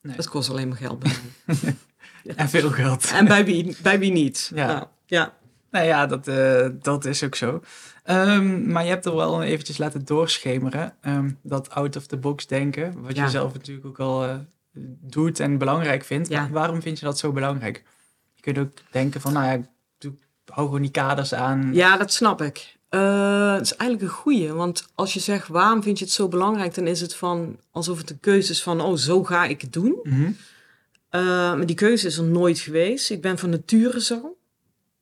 Nee. Dat kost alleen maar geld bij mij. (laughs) En veel geld. en bij wie, bij wie niet. Ja. Nou, ja. Nou ja, dat, eh, dat is ook zo. Ehm, maar je hebt er wel eventjes laten doorschemeren. ehm, dat out-of-the-box denken. Wat Ja. je zelf natuurlijk ook al eh, doet en belangrijk vindt. Ja. Waarom vind je dat zo belangrijk? Je kunt ook denken van, nou ja, doe, hou gewoon die kaders aan. Ja, dat snap ik. Eh, het is eigenlijk een goeie, want als je zegt waarom vind je het zo belangrijk, dan is het van alsof het een keuze is van oh zo ga ik het doen. Mhm. Maar die keuze is er nooit geweest. Ik ben van nature zo.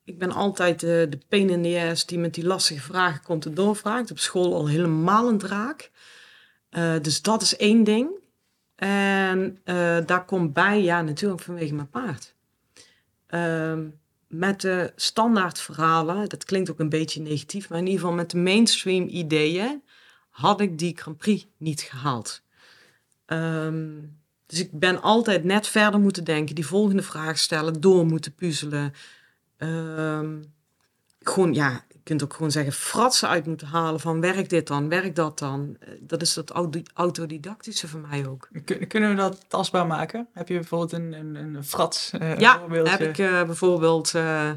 Ik ben altijd de, de pain in the ass die met die lastige vragen komt en doorvraagt. Op school al helemaal een draak. Eh, dus dat is één ding. En eh, daar komt bij, ja, natuurlijk vanwege mijn paard. Ehm, met de standaard verhalen, dat klinkt ook een beetje negatief, maar in ieder geval met de mainstream ideeën had ik die Grand Prix niet gehaald. Ehm, dus ik ben altijd net verder moeten denken, die volgende vraag stellen, door moeten puzzelen. Ehm, gewoon, ja, je kunt ook gewoon zeggen, fratsen uit moeten halen van werkt dit dan, werkt dat dan. Eh, Dat is dat auto- autodidactische voor mij ook. Kun- Kunnen we dat tastbaar maken? Heb je bijvoorbeeld een, een, een frats eh, Ja, heb ik eh, bijvoorbeeld, eh,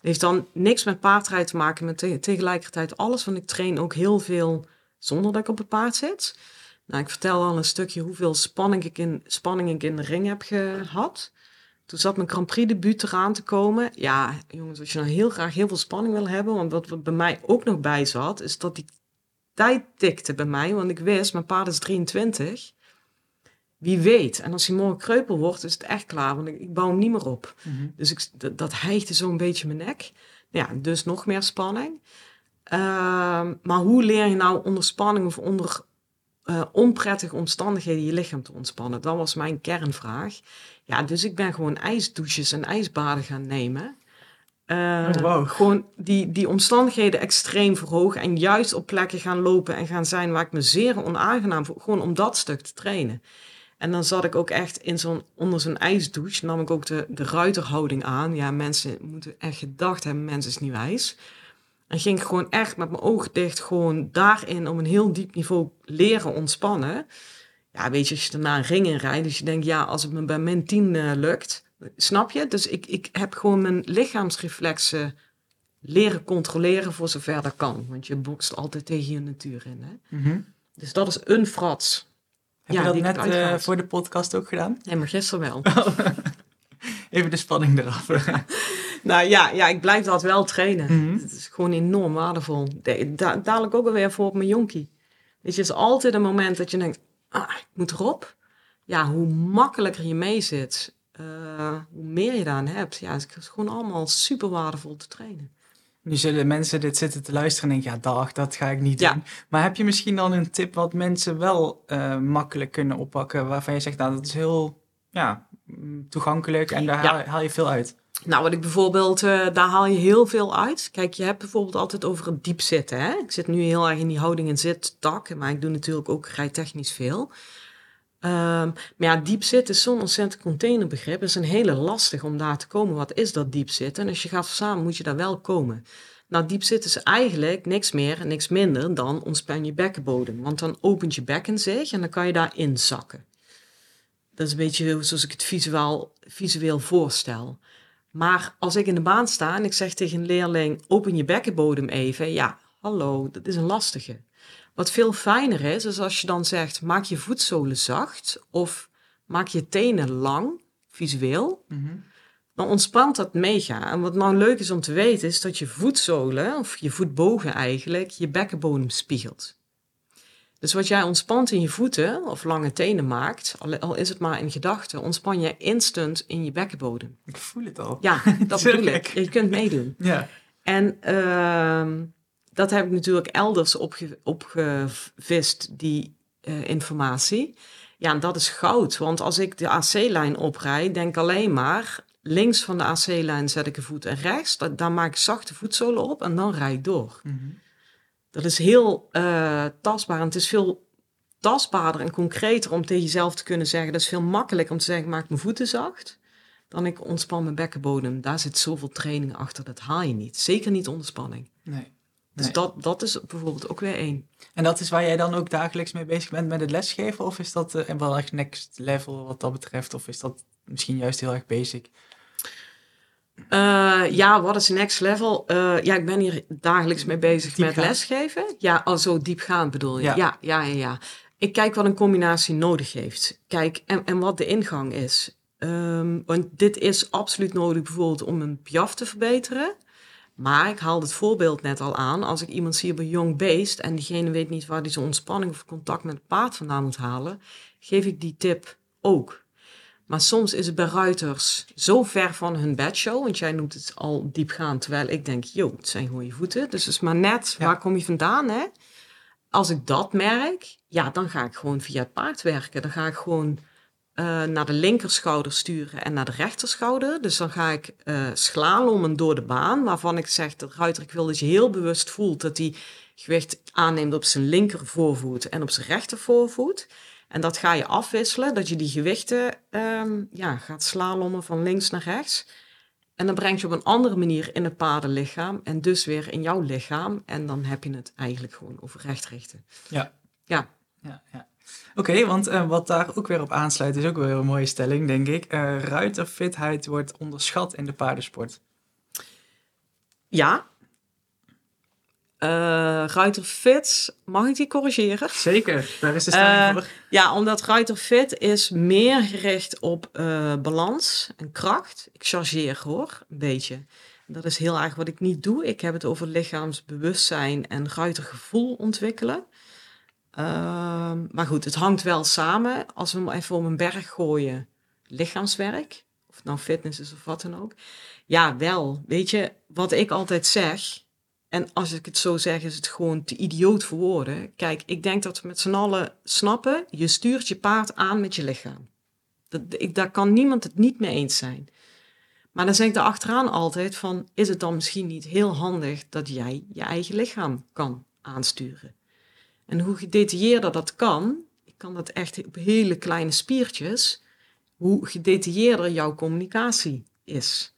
heeft dan niks met paardrijden te maken, maar te- tegelijkertijd alles. Want ik train ook heel veel zonder dat ik op het paard zit. Nou, ik vertel al een stukje hoeveel spanning ik in, spanning ik in de ring heb gehad. Toen zat mijn Grand Prix debuut eraan te komen. Ja, jongens, als je nou heel graag heel veel spanning wil hebben, want wat, wat bij mij ook nog bij zat, is dat die tijd tikte bij mij. Want ik wist, mijn paard is 23. Wie weet. En als hij morgen kreupel wordt, is het echt klaar. Want ik, ik bouw hem niet meer op. Mhm. Dus ik, dat, dat hijgde zo'n beetje mijn nek. Ja, dus nog meer spanning. Ehm, maar hoe leer je nou onder spanning of onder eh, onprettige omstandigheden je lichaam te ontspannen? Dat was mijn kernvraag. Ja, dus ik ben gewoon ijsdouches en ijsbaden gaan nemen. Eh, Oh, wow. Gewoon die, die omstandigheden extreem verhogen en juist op plekken gaan lopen en gaan zijn waar ik me zeer onaangenaam voel. Gewoon om dat stuk te trainen. En dan zat ik ook echt in zo'n, onder zo'n ijsdouche, nam ik ook de, de ruiterhouding aan. Ja, mensen moeten echt gedacht hebben, mensen is niet wijs. En ging ik gewoon echt met mijn ogen dicht, gewoon daarin op een heel diep niveau leren ontspannen. Ja, weet je, als je daarna een ring in rijdt, dus je denkt, ja, als het me bij min 10 eh, lukt, snap je? Dus ik, ik heb gewoon mijn lichaamsreflexen leren controleren voor zover dat kan. Want je bokst altijd tegen je natuur in. Hè? Mhm. Dus dat is een frats. Heb Ja, je dat net eh, voor de podcast ook gedaan? Nee, maar gisteren wel. (laughs) Even de spanning eraf. (laughs) nou ja, ja, ik blijf dat wel trainen. Mhm. Het is gewoon enorm waardevol. De- da- dadelijk ook alweer voor op mijn jonkie. Weet je, het is altijd een moment dat je denkt, ah, ik moet erop. Ja, hoe makkelijker je mee zit, eh, hoe meer je daaraan hebt. Ja, het is gewoon allemaal super waardevol te trainen. Nu zullen mensen dit zitten te luisteren en denken, ja dag, dat ga ik niet Ja. doen. Maar heb je misschien dan een tip wat mensen wel eh, makkelijk kunnen oppakken, waarvan je zegt, nou dat is heel ja, mm, toegankelijk en daar Ja. haal, haal je veel uit? Nou, wat ik bijvoorbeeld, eh, daar haal je heel veel uit. Kijk, je hebt bijvoorbeeld altijd over het diep zitten. Hè? Ik zit nu heel erg in die houding en zit-tak, maar ik doe natuurlijk ook rijtechnisch veel. Ehm, maar ja, diep zitten is zo'n ontzettend containerbegrip. Het is een hele lastig om daar te komen. Wat is dat diep zitten? En als je gaat verzamelen, moet je daar wel komen. Nou, diep zitten is eigenlijk niks meer en niks minder dan ontspan je bekkenbodem. Want dan opent je bekken zich en dan kan je daarin zakken. Dat is een beetje zoals ik het visueel, visueel voorstel. Maar als ik in de baan sta en ik zeg tegen een leerling: open je bekkenbodem even. Ja, hallo, dat is een lastige. Wat veel fijner is, is als je dan zegt: maak je voetzolen zacht of maak je tenen lang, visueel. Mhm. Dan ontspant dat mega. En wat nou leuk is om te weten, is dat je voetzolen, of je voetbogen eigenlijk, je bekkenbodem spiegelt. Dus wat jij ontspant in je voeten of lange tenen maakt, al, is het maar in gedachten, ontspan je instant in je bekkenbodem. Ik voel het al. Ja, (laughs) dat bedoel ik. Je kunt meedoen. Ja. En ehm, dat heb ik natuurlijk elders opge, opgevist, die eh, informatie. Ja, en dat is goud. Want als ik de AC-lijn oprijd, denk alleen maar... links van de AC-lijn zet ik een voet en rechts. Da- daar maak ik zachte voetzolen op en dan rijd ik door. Mhm. Dat is heel eh, tastbaar. En het is veel tastbaarder en concreter om tegen jezelf te kunnen zeggen. Dat is veel makkelijker om te zeggen, ik maak mijn voeten zacht. Dan ik ontspan mijn bekkenbodem. Daar zit zoveel training achter, dat haal je niet. Zeker niet onder spanning. Nee. Dus Nee. dat, dat is bijvoorbeeld ook weer één. En dat is waar jij dan ook dagelijks mee bezig bent met het lesgeven? Of is dat eh, wel echt next level wat dat betreft? Of is dat misschien juist heel erg basic? Eh, ja, wat is next level? Eh, ja, ik ben hier dagelijks mee bezig met lesgeven. Ja, al zo diepgaand bedoel je? Ja. Ja. Ja, ja, ja, Ik kijk wat een combinatie nodig heeft. Kijk, en, en wat de ingang is. Ehm, want dit is absoluut nodig bijvoorbeeld om een piaf te verbeteren. Maar ik haalde het voorbeeld net al aan. Als ik iemand zie op een jong beest en diegene weet niet waar hij zijn ontspanning of contact met het paard vandaan moet halen, geef ik die tip ook. Maar soms is het bij ruiters zo ver van hun bedshow, want jij noemt het al diepgaand, terwijl ik denk, joh, het zijn gewoon je voeten. Dus het is maar net, Ja. waar kom je vandaan, hè? Als ik dat merk, ja, dan ga ik gewoon via het paard werken. Dan ga ik gewoon eh, naar de linkerschouder sturen en naar de rechterschouder. Dus dan ga ik eh slalommen door de baan, waarvan ik zeg, de ruiter, ik wil dat je heel bewust voelt dat hij gewicht aanneemt op zijn linker voorvoet en op zijn rechter voorvoet. En dat ga je afwisselen, dat je die gewichten ehm, ja, gaat slalommen van links naar rechts. En dan breng je op een andere manier in het paardenlichaam en dus weer in jouw lichaam. En dan heb je het eigenlijk gewoon over recht richten. Ja. Ja. ja, ja. Oké, want eh, wat daar ook weer op aansluit is ook weer een mooie stelling, denk ik. Eh ruiterfitheid wordt onderschat in de paardensport. Ja. Eh Ruiter Fit, mag ik die corrigeren? Zeker, daar is de stelling Eh, voor. Ja, omdat Ruiter Fit is meer gericht op eh, balans en kracht. Ik chargeer hoor, een beetje. Dat is heel erg wat ik niet doe. Ik heb het over lichaamsbewustzijn en ruitergevoel ontwikkelen. Ehm, maar goed, het hangt wel samen. Als we hem even om een berg gooien, lichaamswerk, of het nou fitness is of wat dan ook. Ja, wel. Weet je, wat ik altijd zeg, en als ik het zo zeg, is het gewoon te idioot voor woorden. Kijk, ik denk dat we met z'n allen snappen, je stuurt je paard aan met je lichaam. Dat, ik, daar kan niemand het niet mee eens zijn. Maar dan zeg ik er achteraan altijd van, is het dan misschien niet heel handig dat jij je eigen lichaam kan aansturen? En hoe gedetailleerder dat kan, ik kan dat echt op hele kleine spiertjes, hoe gedetailleerder jouw communicatie is.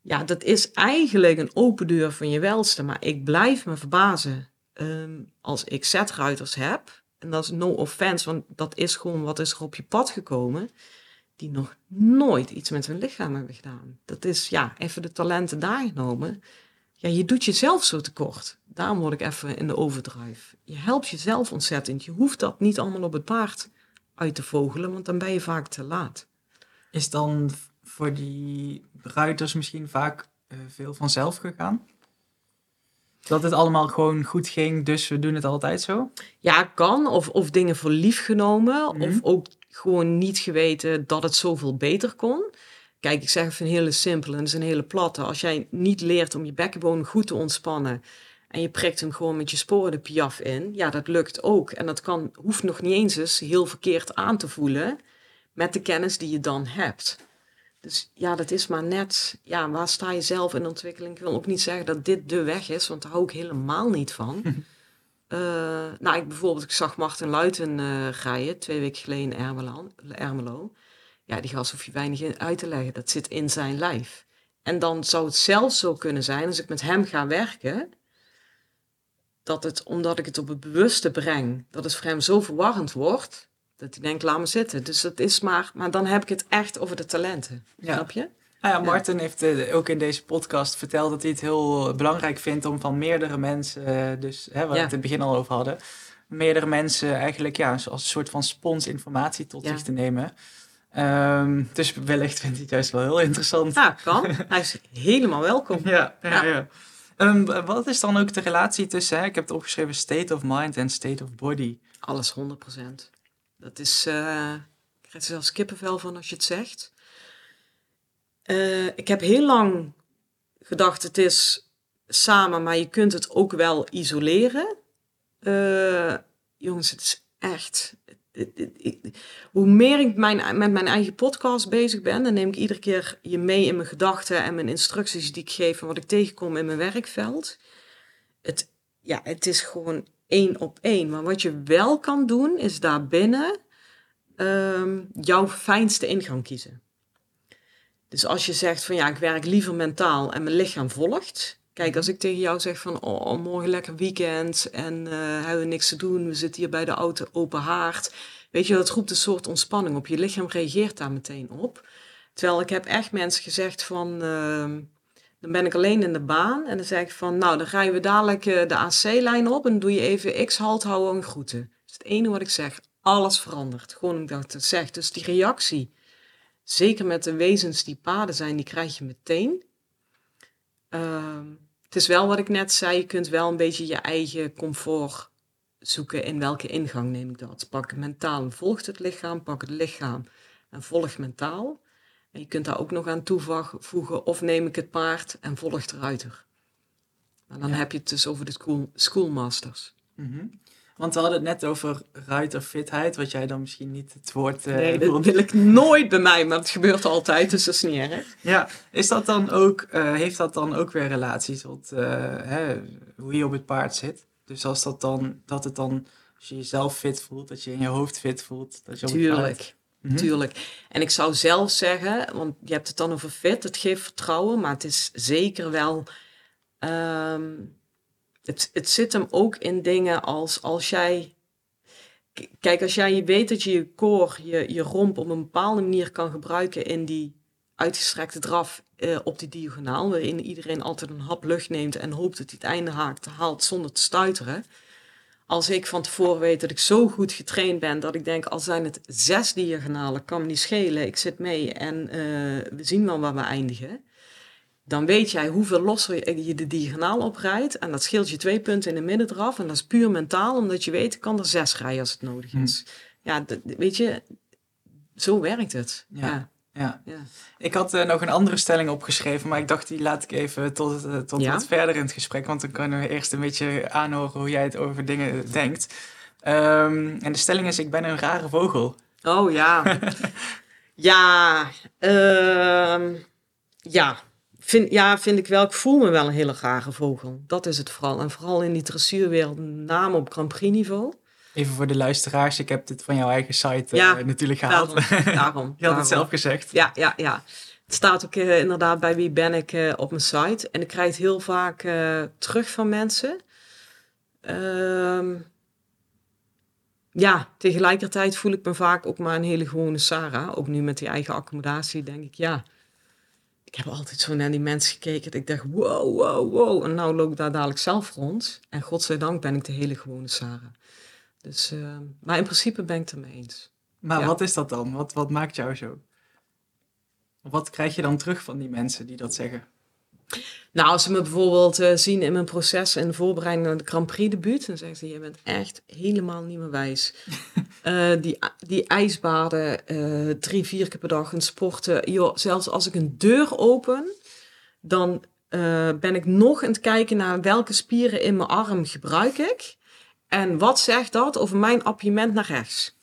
Ja, dat is eigenlijk een open deur van je welste, maar ik blijf me verbazen ehm, als ik zetruiters heb. En dat is no offense, want dat is gewoon wat is er op je pad gekomen. Die nog nooit iets met hun lichaam hebben gedaan. Dat is, ja, even de talenten daar genomen. Ja, je doet jezelf zo tekort. Daarom word ik even in de overdrive. Je helpt jezelf ontzettend. Je hoeft dat niet allemaal op het paard uit te vogelen, want dan ben je vaak te laat. Is dan voor die ruiters misschien vaak eh, veel vanzelf gegaan? Dat het allemaal gewoon goed ging, dus we doen het altijd zo? Ja, kan. Of, of dingen voor lief genomen. Mhm. Of ook gewoon niet geweten dat het zoveel beter kon. Kijk, ik zeg even een hele simpele en dat is een hele platte. Als jij niet leert om je bekkenbodem goed te ontspannen... en je prikt hem gewoon met je sporen de piaf in... ja, dat lukt ook. En dat kan, hoeft nog niet eens eens heel verkeerd aan te voelen... met de kennis die je dan hebt. Dus ja, dat is maar net... Ja, waar sta je zelf in ontwikkeling? Ik wil ook niet zeggen dat dit de weg is... want daar hou ik helemaal niet van... (laughs) Eh, nou, ik bijvoorbeeld, ik zag Martin Luiten eh rijden, twee weken geleden in Ermelo. Ermelo. Ja, die gast hoef je weinig in uit te leggen. Dat zit in zijn lijf. En dan zou het zelfs zo kunnen zijn, als ik met hem ga werken, dat het, omdat ik het op het bewuste breng, dat het voor hem zo verwarrend wordt, dat hij denkt, laat me zitten. Dus dat is maar, maar dan heb ik het echt over de talenten. Ja. Snap je? Nou ja, Martin heeft eh, ook in deze podcast verteld dat hij het heel belangrijk vindt om van meerdere mensen, eh, dus hè, waar we het in het begin al over hadden, meerdere mensen eigenlijk ja, als een soort van spons informatie tot zich te nemen. Ehm, dus wellicht vindt hij het juist wel heel interessant. Ja, kan. Hij is helemaal welkom. Ja, ja, Ja. ja. Ehm, wat is dan ook de relatie tussen, hè, ik heb het opgeschreven, state of mind en state of body? Alles 100%. Dat is, eh ik krijg er zelfs kippenvel van als je het zegt. Eh, ik heb heel lang gedacht, het is samen, maar je kunt het ook wel isoleren. Eh, jongens, het is echt... hoe meer ik met mijn eigen podcast bezig ben, dan neem ik iedere keer je mee in mijn gedachten en mijn instructies die ik geef en wat ik tegenkom in mijn werkveld. Het, ja, het is gewoon één op één. Maar wat je wel kan doen, is daarbinnen ehm, jouw fijnste ingang kiezen. Dus als je zegt van ja, ik werk liever mentaal en mijn lichaam volgt. Kijk, als ik tegen jou zeg van oh, morgen lekker weekend en eh hebben we niks te doen, we zitten hier bij de auto open haard. Weet je, dat roept een soort ontspanning op. Je lichaam reageert daar meteen op. Terwijl ik heb echt mensen gezegd van, ehm, dan ben ik alleen in de baan en dan zeg ik van, nou, dan rijden we dadelijk eh, de AC-lijn op en doe je even x halt houden en groeten. Dat is het enige wat ik zeg. Alles verandert. Gewoon omdat ik dat zeg. Dus die reactie, zeker met de wezens die paden zijn, die krijg je meteen. Ehm, het is wel wat ik net zei, je kunt wel een beetje je eigen comfort zoeken in welke ingang neem ik dat. Pak mentaal en volgt het lichaam, pak het lichaam en volg mentaal. En je kunt daar ook nog aan toevoegen of neem ik het paard en volg de ruiter. En dan Ja. heb je het dus over de school, schoolmasters. Mhm. Want we hadden het net over ruiterfitheid, wat jij dan misschien niet het woord... eh, nee, dat wil ik nooit bij mij, maar het gebeurt altijd, dus dat is niet erg. Ja, is dat dan ook, eh, heeft dat dan ook weer relatie tot eh, hè, hoe je op het paard zit? Dus als dat dan, dat het dan, als je jezelf fit voelt, dat je in je hoofd fit voelt, dat je op het paard... Tuurlijk. Mhm. Tuurlijk. En ik zou zelf zeggen, want je hebt het dan over fit, het geeft vertrouwen, maar het is zeker wel. ehm, het, het zit hem ook in dingen als als jij. Kijk, als jij weet dat je je koor, je, je romp op een bepaalde manier kan gebruiken in die uitgestrekte draf eh, op die diagonaal, waarin iedereen altijd een hap lucht neemt en hoopt dat hij het einde haakt, haalt zonder te stuiteren. Als ik van tevoren weet dat ik zo goed getraind ben dat ik denk, al zijn het zes diagonalen, kan me niet schelen, ik zit mee en eh, we zien wel waar we eindigen. Dan weet jij hoeveel losser je de diagonaal oprijdt. En dat scheelt je twee punten in de midden eraf. En dat is puur mentaal, omdat je weet, ik kan er zes rijden als het nodig is. Ja, d- d- weet je, zo werkt het. Ja. Ja. Ja. Ja. Ik had eh, nog een andere stelling opgeschreven, maar ik dacht die laat ik even tot, eh, tot Ja? wat verder in het gesprek, want dan kunnen we eerst een beetje aanhoren hoe jij het over dingen denkt. Ehm, en de stelling is, ik ben een rare vogel. Oh ja. (laughs) ja, ehm, ja. Vind, ja, vind ik wel. Ik voel me wel een hele rare vogel. Dat is het vooral. En vooral in die dressuurwereld, met name op Grand Prix niveau. Even voor de luisteraars, ik heb dit van jouw eigen site eh, natuurlijk gehaald. Daarom. daarom (laughs) Je had het zelf gezegd. Ja, ja, ja. Het staat ook eh, inderdaad bij wie ben ik eh, op mijn site. En ik krijg het heel vaak terug van mensen. Ehm, ja, tegelijkertijd voel ik me vaak ook maar een hele gewone Sarah. Ook nu met die eigen accommodatie denk ik, ja... Ik heb altijd zo naar die mensen gekeken dat ik dacht, wow, wow, wow. En nou loop ik daar dadelijk zelf rond. En godzijdank ben ik de hele gewone Sarah. Dus, ehm, maar in principe ben ik het ermee eens. Maar Ja. wat is dat dan? Wat, wat maakt jou zo? Wat krijg je dan terug van die mensen die dat zeggen? Nou, als ze me bijvoorbeeld eh, zien in mijn proces en voorbereiding naar de Grand Prix debuut, dan zeggen ze, je bent echt helemaal niet meer wijs. (laughs) Eh, die, die ijsbaden, eh, drie, vier keer per dag en sporten. Joh, zelfs als ik een deur open, dan ben ik nog aan het kijken naar welke spieren in mijn arm gebruik ik. En wat zegt dat over mijn appiëment naar rechts?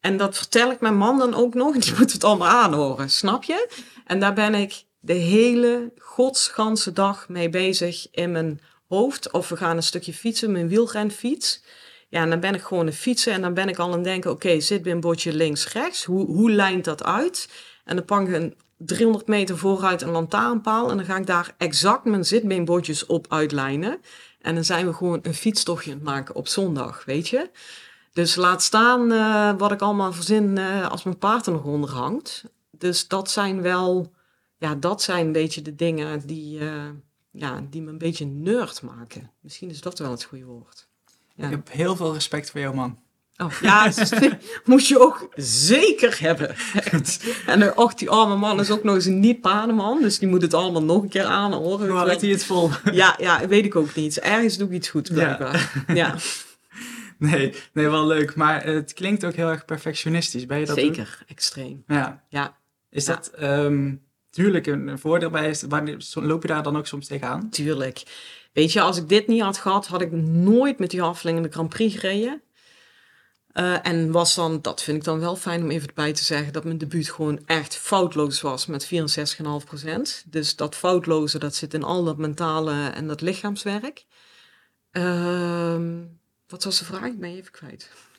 En dat vertel ik mijn man dan ook nog. Die moet het allemaal aanhoren, snap je? En daar ben ik de hele godsganse dag mee bezig in mijn hoofd. Of we gaan een stukje fietsen, mijn wielrenfiets. Ja, en dan ben ik gewoon een fietsen en dan ben ik al aan het denken... oké, zitbeenbordje links-rechts, hoe, hoe lijnt dat uit? En dan pak ik een 300 meter vooruit een lantaarnpaal... en dan ga ik daar exact mijn zitbeenbordjes op uitlijnen. En dan zijn we gewoon een fietstochtje het maken op zondag, weet je? Dus laat staan eh, wat ik allemaal verzin eh, als mijn paard er nog onder hangt. Dus dat zijn wel, ja, dat zijn een beetje de dingen die, eh, ja, die me een beetje nerd maken. Misschien is dat wel het goede woord. Ja. Ik heb heel veel respect voor jou, man. Oh, ja, (laughs) moet je ook zeker hebben. Echt. (laughs) En och, die arme man is ook nog eens een niet-paardenman, dus die moet het allemaal nog een keer aanhoren. Hoe houdt hij het vol? Ja, ja, weet ik ook niet. Ergens doe ik iets goed, blijkbaar. Ja, (laughs) Nee, nee, wel leuk. Maar het klinkt ook heel erg perfectionistisch. Ben je dat zeker. Extreem. Ja. Ja. Is Ja. dat ehm tuurlijk een voordeel bij? Is, wanneer, loop je daar dan ook soms tegenaan? Tuurlijk. Weet je, als ik dit niet had gehad, had ik nooit met die afdeling in de Grand Prix gereden. Eh, en was dan, dat vind ik dan wel fijn om even erbij te zeggen, dat mijn debuut gewoon echt foutloos was met 64,5%. Dus dat foutloze, dat zit in al dat mentale en dat lichaamswerk. Ehm, wat was de vraag? Ik ben je even kwijt. Of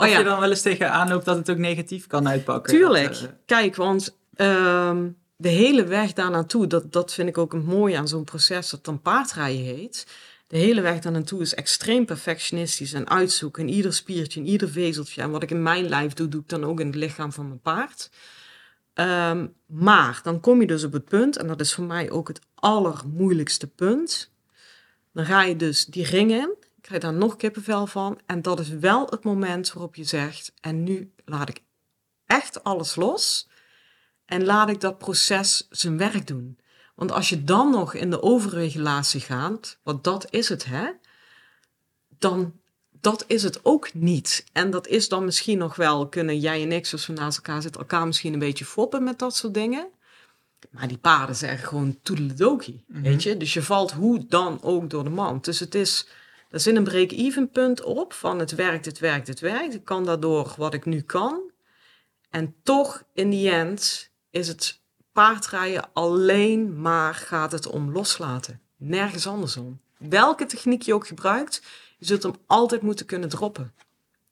Oh ja. je dan wel eens tegenaan loopt dat het ook negatief kan uitpakken? Tuurlijk. Dat, eh, Kijk, want ehm, de hele weg daar naartoe, dat, dat vind ik ook een mooie aan zo'n proces dat dan paardrijden heet. De hele weg daar naartoe is extreem perfectionistisch en uitzoeken in ieder spiertje, in ieder vezeltje. En wat ik in mijn lijf doe, doe ik dan ook in het lichaam van mijn paard. Ehm, maar dan kom je dus op het punt, en dat is voor mij ook het allermoeilijkste punt. Dan ga je dus die ring in, krijg daar nog kippenvel van. En dat is wel het moment waarop je zegt, en nu laat ik echt alles los en laat ik dat proces zijn werk doen. Want als je dan nog in de overregulatie gaat, want dat is het hè, dan dat is het ook niet. En dat is dan misschien nog wel, kunnen jij en ik, als we naast elkaar zitten, elkaar misschien een beetje foppen met dat soort dingen. Maar die paarden zeggen gewoon toedeledokie, Mhm. weet je. Dus je valt hoe dan ook door de mand. Dus het is, er zit een break-even punt op van het werkt, het werkt, het werkt. Ik kan daardoor wat ik nu kan. En toch, in die end, is het paardrijden alleen maar gaat het om loslaten. Nergens andersom. Welke techniek je ook gebruikt, je zult hem altijd moeten kunnen droppen.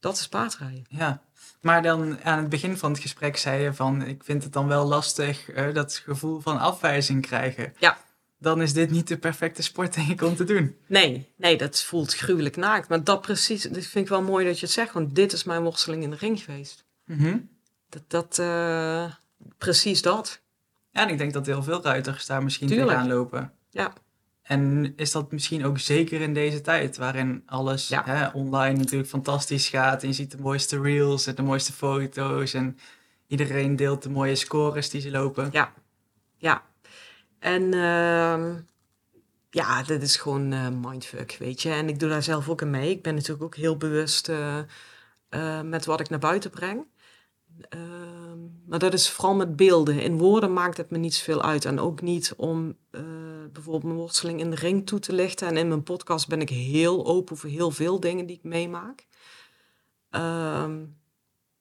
Dat is paardrijden. Ja, maar dan aan het begin van het gesprek zei je van... ik vind het dan wel lastig eh, dat gevoel van afwijzing krijgen. Ja. Dan is dit niet de perfecte sport denk ik om te doen. Nee, nee, dat voelt gruwelijk naakt. Maar dat precies, dat vind ik wel mooi dat je het zegt. Want dit is mijn worsteling in de ring geweest. Mhm. Dat, dat eh, precies dat. Ja, en ik denk dat heel veel ruiters daar misschien Tuurlijk. tegenaan lopen. Ja. En is dat misschien ook zeker in deze tijd, waarin alles Ja. hè, online natuurlijk fantastisch gaat. En je ziet de mooiste reels en de mooiste foto's. En iedereen deelt de mooie scores die ze lopen. Ja. Ja. En ehm, ja, dit is gewoon eh, mindfuck, weet je. En ik doe daar zelf ook in mee. Ik ben natuurlijk ook heel bewust eh, eh, met wat ik naar buiten breng. Maar dat is vooral met beelden. In woorden maakt het me niet zoveel uit. En ook niet om eh, bijvoorbeeld mijn worsteling in de ring toe te lichten. En in mijn podcast ben ik heel open voor heel veel dingen die ik meemaak. Ehm,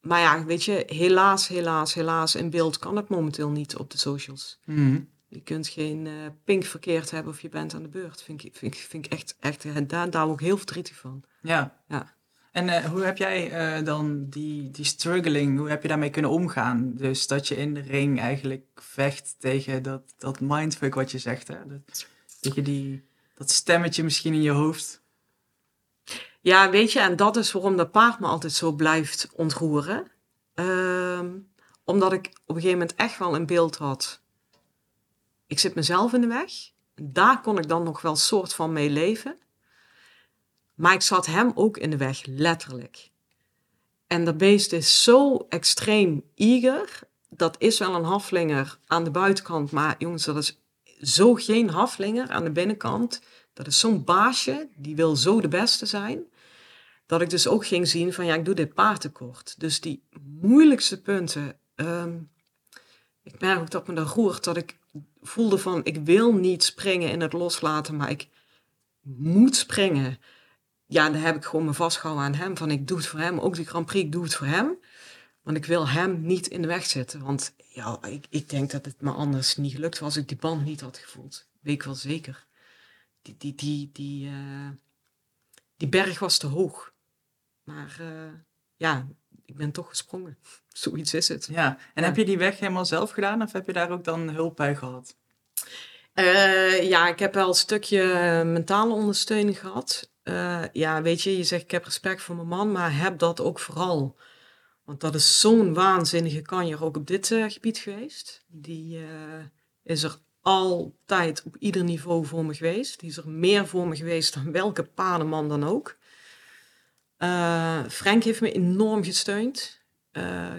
maar ja, weet je, helaas, helaas, helaas, in beeld kan het momenteel niet op de socials. Mhm. Je kunt geen eh, pink verkeerd hebben of je bent aan de beurt. Vind ik, vind ik, vind ik echt, echt daar, ik heel verdrietig van. Ja. Ja. En eh, hoe heb jij eh, dan die, die struggling, hoe heb je daarmee kunnen omgaan? Dus dat je in de ring eigenlijk vecht tegen dat, dat mindfuck wat je zegt. Hè? Dat, dat die, dat stemmetje misschien in je hoofd. Ja, weet je, en dat is waarom dat paard me altijd zo blijft ontroeren. Ehm, omdat ik op een gegeven moment echt wel een beeld had. Ik zit mezelf in de weg. Daar kon ik dan nog wel soort van mee leven. Maar ik zat hem ook in de weg, letterlijk. En dat beest is zo extreem eager. Dat is wel een haflinger aan de buitenkant. Maar jongens, dat is zo geen haflinger aan de binnenkant. Dat is zo'n baasje, die wil zo de beste zijn. Dat ik dus ook ging zien van ja, ik doe dit paard tekort. Dus die moeilijkste punten. ehm, ik merk ook dat me dat roert. Dat ik voelde van ik wil niet springen in het loslaten, maar ik moet springen. Ja, dan heb ik gewoon me vastgehouden aan hem. Van ik doe het voor hem. Ook die Grand Prix, ik doe het voor hem. Want ik wil hem niet in de weg zitten. Want ja, ik, ik denk dat het me anders niet gelukt was als ik die band niet had gevoeld. Weet ik wel zeker. Die, die, die, die, eh, die berg was te hoog. Maar eh, ja, ik ben toch gesprongen. (laughs) Zoiets is het. Ja. En Ja. heb je die weg helemaal zelf gedaan of heb je daar ook dan hulp bij gehad? Eh, ja, ik heb wel een stukje mentale ondersteuning gehad. Eh, ja, weet je, je zegt ik heb respect voor mijn man, maar heb dat ook vooral. Want dat is zo'n waanzinnige kanjer ook op dit eh, gebied geweest. Die eh, is er altijd op ieder niveau voor me geweest. Die is er meer voor me geweest dan welke paardenman dan ook. Frank heeft me enorm gesteund.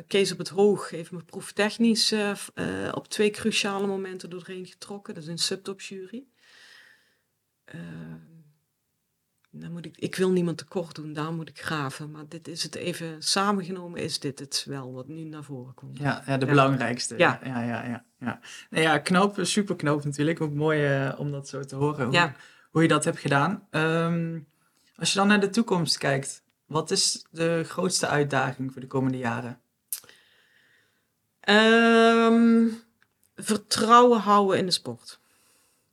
Kees op het Hoog heeft me proeftechnisch op twee cruciale momenten doorheen getrokken. Dat is een subtopjury. Eh, dan moet ik, ik wil niemand tekort doen, daar moet ik graven. Maar dit is het even, samengenomen is dit het wel wat nu naar voren komt. Ja, ja de Ja. belangrijkste. Ja. ja, ja. ja, ja. Nou ja, knap, super knap natuurlijk. Ook mooi eh, om dat zo te horen, hoe, Ja. hoe je dat hebt gedaan. Ehm, als je dan naar de toekomst kijkt, wat is de grootste uitdaging voor de komende jaren? Ehm, vertrouwen houden in de sport.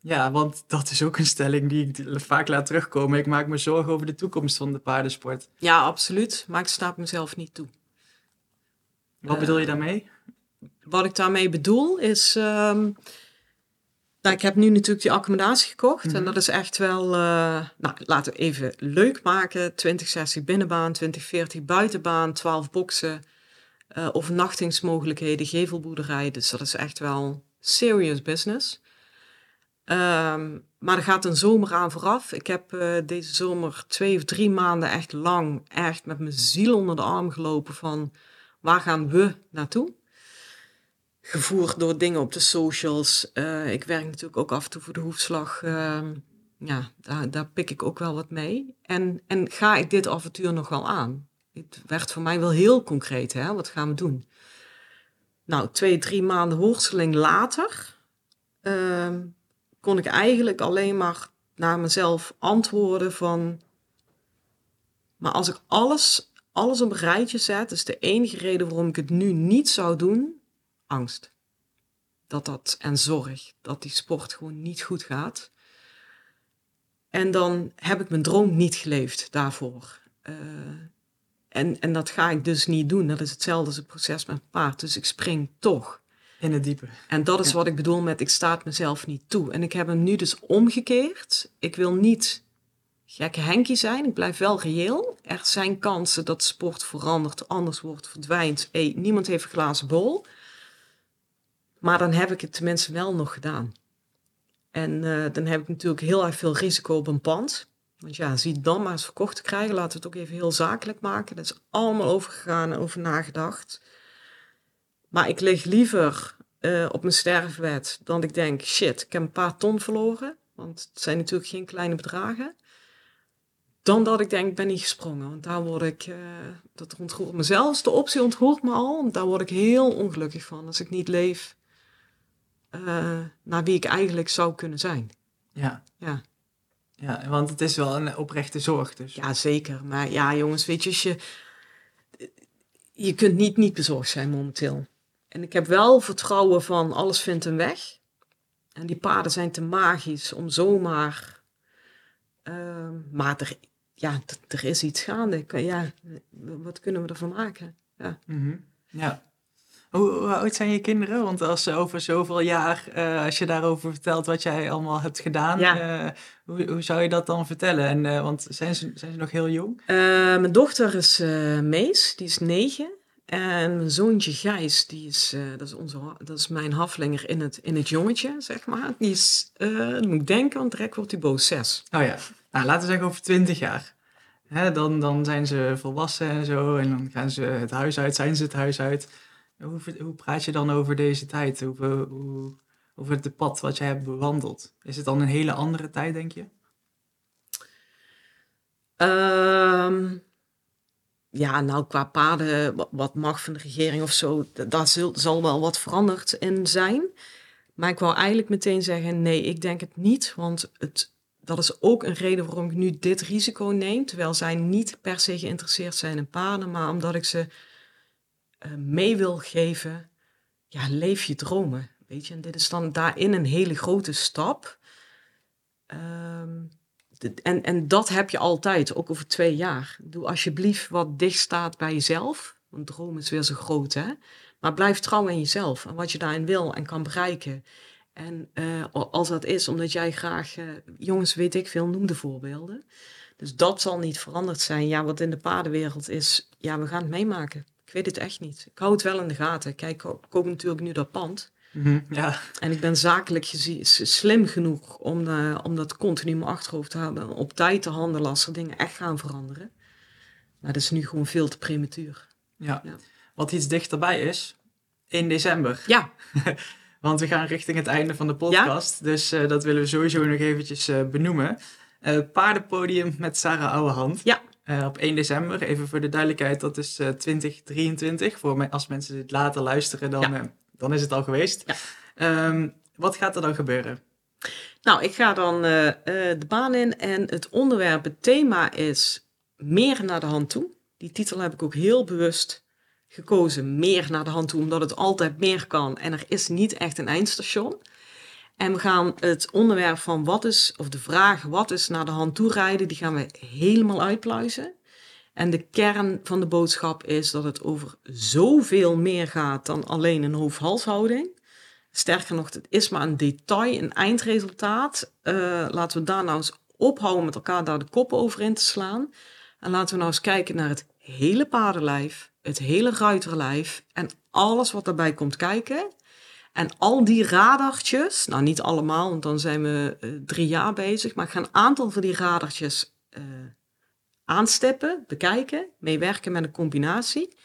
Ja, want dat is ook een stelling die ik vaak laat terugkomen. Ik maak me zorgen over de toekomst van de paardensport. Ja, absoluut. Maar ik het mezelf niet toe. Wat Eh, bedoel je daarmee? Wat ik daarmee bedoel is. ehm, nou, ik heb nu natuurlijk die accommodatie gekocht. Mhm. En dat is echt wel. eh, nou, laten we even leuk maken: 2060 binnenbaan, 2040 buitenbaan, 12 boksen. eh overnachtingsmogelijkheden, gevelboerderij. Dus dat is echt wel serious business. Ehm, maar er gaat een zomer aan vooraf. Ik heb eh, deze zomer twee of drie maanden echt lang, echt met mijn ziel onder de arm gelopen van waar gaan we naartoe? Gevoerd door dingen op de socials. Eh, ik werk natuurlijk ook af en toe voor de hoefslag. Ehm, ja, daar, daar pik ik ook wel wat mee. En, en ga ik dit avontuur nog wel aan? Het werd voor mij wel heel concreet, hè? Wat gaan we doen? Nou, twee, drie maanden worsteling later ehm, kon ik eigenlijk alleen maar naar mezelf antwoorden van... Maar als ik alles, alles op een rijtje zet, is de enige reden waarom ik het nu niet zou doen, angst. Dat dat, en zorg, dat die sport gewoon niet goed gaat. En dan heb ik mijn droom niet geleefd daarvoor. Eh, en, en dat ga ik dus niet doen. Dat is hetzelfde als het proces met een paard. Dus ik spring toch. In het diepe. En dat is Ja. wat ik bedoel met ik sta het mezelf niet toe. En ik heb hem nu dus omgekeerd. Ik wil niet gekke Henkie zijn. Ik blijf wel reëel. Er zijn kansen dat sport verandert, anders wordt, verdwijnt. Hey, niemand heeft een glazen bol. Maar dan heb ik het tenminste wel nog gedaan. En eh, dan heb ik natuurlijk heel erg veel risico op een pand. Want ja, zie dan maar eens verkocht te krijgen. Laten we het ook even heel zakelijk maken. Dat is allemaal overgegaan en over nagedacht. Maar ik lig liever eh, op mijn sterfbed dan ik denk, shit, ik heb een paar ton verloren. Want het zijn natuurlijk geen kleine bedragen. Dan dat ik denk, ik ben niet gesprongen. Want daar word ik, uh, dat ontroert me zelfs. De optie ontroert me al. Daar word ik heel ongelukkig van. Als ik niet leef uh, naar wie ik eigenlijk zou kunnen zijn. Ja. Ja. Ja, want het is wel een oprechte zorg dus. Ja, zeker. Maar ja, jongens, weet je, je... Je kunt niet niet bezorgd zijn momenteel. En ik heb wel vertrouwen van alles vindt een weg. En die paarden zijn te magisch om zomaar... Uh, maar er, ja, er is iets gaande. Ja, wat kunnen we ervan maken? Ja. Mm -hmm. ja. Hoe, hoe, oud zijn je kinderen? Want als ze over zoveel jaar, uh, als je daarover vertelt wat jij allemaal hebt gedaan, ja. uh, hoe, hoe, zou je dat dan vertellen? En, uh, want zijn ze, zijn ze nog heel jong? mijn dochter is Mees, die is negen. En mijn zoontje Gijs, die is, dat, is onze, dat is mijn haflinger in het, in het jongetje, zeg maar. Die is, dat moet ik denken, want direct wordt hij boos zes. Oh ja, nou, laten we zeggen over twintig jaar. Hè, dan, dan zijn ze volwassen en zo. En dan gaan ze het huis uit, zijn ze het huis uit. Hoe, hoe praat je dan over deze tijd? Over, hoe, over het pad wat jij hebt bewandeld? Is het dan een hele andere tijd, denk je? Um, ja, nou, qua paden, wat mag van de regering of zo, daar zal, zal wel wat veranderd in zijn. Maar ik wou eigenlijk meteen zeggen, nee, ik denk het niet. Want het, dat is ook een reden waarom ik nu dit risico neem. Terwijl zij niet per se geïnteresseerd zijn in paarden, maar omdat ik ze mee wil geven, ja, leef je dromen. Weet je, en dit is dan daarin een hele grote stap. Um, en, en dat heb je altijd, ook over twee jaar. Doe alsjeblieft wat dicht staat bij jezelf. Want droom is weer zo groot, hè. Maar blijf trouw in jezelf en wat je daarin wil en kan bereiken. En uh, als dat is omdat jij graag, uh, jongens, weet ik veel, noem de voorbeelden. Dus dat zal niet veranderd zijn. Ja, wat in de paardenwereld is, ja, we gaan het meemaken. Ik weet het echt niet. Ik hou het wel in de gaten. Kijk, ik koop natuurlijk nu dat pand. -hmm, ja. En ik ben zakelijk gezien slim genoeg om, uh, om dat continu in mijn achterhoofd te hebben. Op tijd te handelen als er dingen echt gaan veranderen. Maar dat is nu gewoon veel te prematuur. Ja. ja. Wat iets dichterbij is, in december. Ja. (laughs) Want we gaan richting het einde van de podcast. Ja? Dus uh, dat willen we sowieso nog eventjes uh, benoemen. paardenpodium met Sarah Ouwehand. Ja. Uh, op 1 december, even voor de duidelijkheid, dat is uh, 2023. Voor mij, als mensen dit later luisteren, dan, ja. Dan is het al geweest. Ja. Um, wat gaat er dan gebeuren? Nou, ik ga dan de baan in en het onderwerp, het thema is meer naar de hand toe. Die titel heb ik ook heel bewust gekozen, meer naar de hand toe, omdat het altijd meer kan en er is niet echt een eindstation. En we gaan het onderwerp van wat is, of de vraag wat is naar de hand toe rijden, die gaan we helemaal uitpluizen. En de kern van de boodschap is dat het over zoveel meer gaat dan alleen een hoofd-halshouding. Sterker nog, het is maar een detail, een eindresultaat. Uh, laten we daar nou eens ophouden met elkaar daar de koppen over in te slaan. En laten we nou eens kijken naar het hele paardenlijf, het hele ruiterlijf en alles wat daarbij komt kijken. En al die radartjes, nou niet allemaal, want dan zijn we uh, drie jaar bezig, maar ik ga een aantal van die radartjes uh, aansteppen, bekijken, meewerken met een combinatie.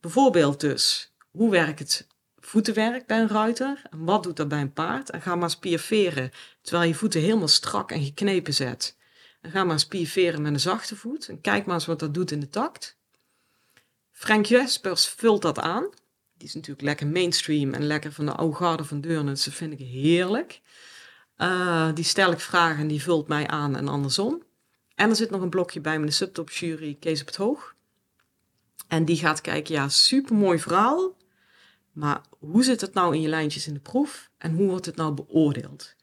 Bijvoorbeeld dus, hoe werkt het voetenwerk bij een ruiter en wat doet dat bij een paard? En ga maar spierveren terwijl je voeten helemaal strak en geknepen zet. En ga maar spierveren met een zachte voet en kijk maar eens wat dat doet in de takt. Frank Jespers vult dat aan. Die is natuurlijk lekker mainstream en lekker van de oude van Deurne. Dus dat vind ik heerlijk. Uh, die stel ik vragen en die vult mij aan en andersom. En er zit nog een blokje bij met de subtop jury Kees op het Hoog. En die gaat kijken, ja, supermooi verhaal. Maar hoe zit het nou in je lijntjes in de proef? En hoe wordt het nou beoordeeld?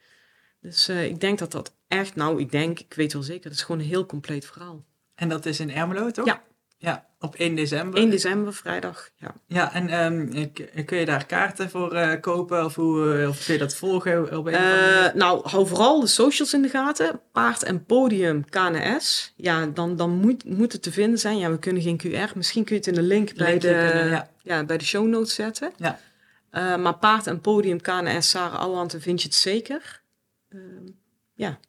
Dus uh, ik denk dat dat echt, nou, ik denk, ik weet wel zeker, dat is gewoon een heel compleet verhaal. En dat is in Ermelo, toch? Ja. Ja, op 1 december. 1 december, vrijdag, ja. Ja, en um, kun je daar kaarten voor uh, kopen of, hoe, of kun je dat volgen op een uh, Nou, hou vooral de socials in de gaten. Paard en Podium KNS. Ja, dan, dan moet, moet het te vinden zijn. Ja, we kunnen geen QR. Misschien kun je het in de link bij, Link de, kunnen, ja. ja, bij de show notes zetten. Ja. Eh, maar paard en podium, KNS, Sarah dan vind je het zeker. Ehm, ja,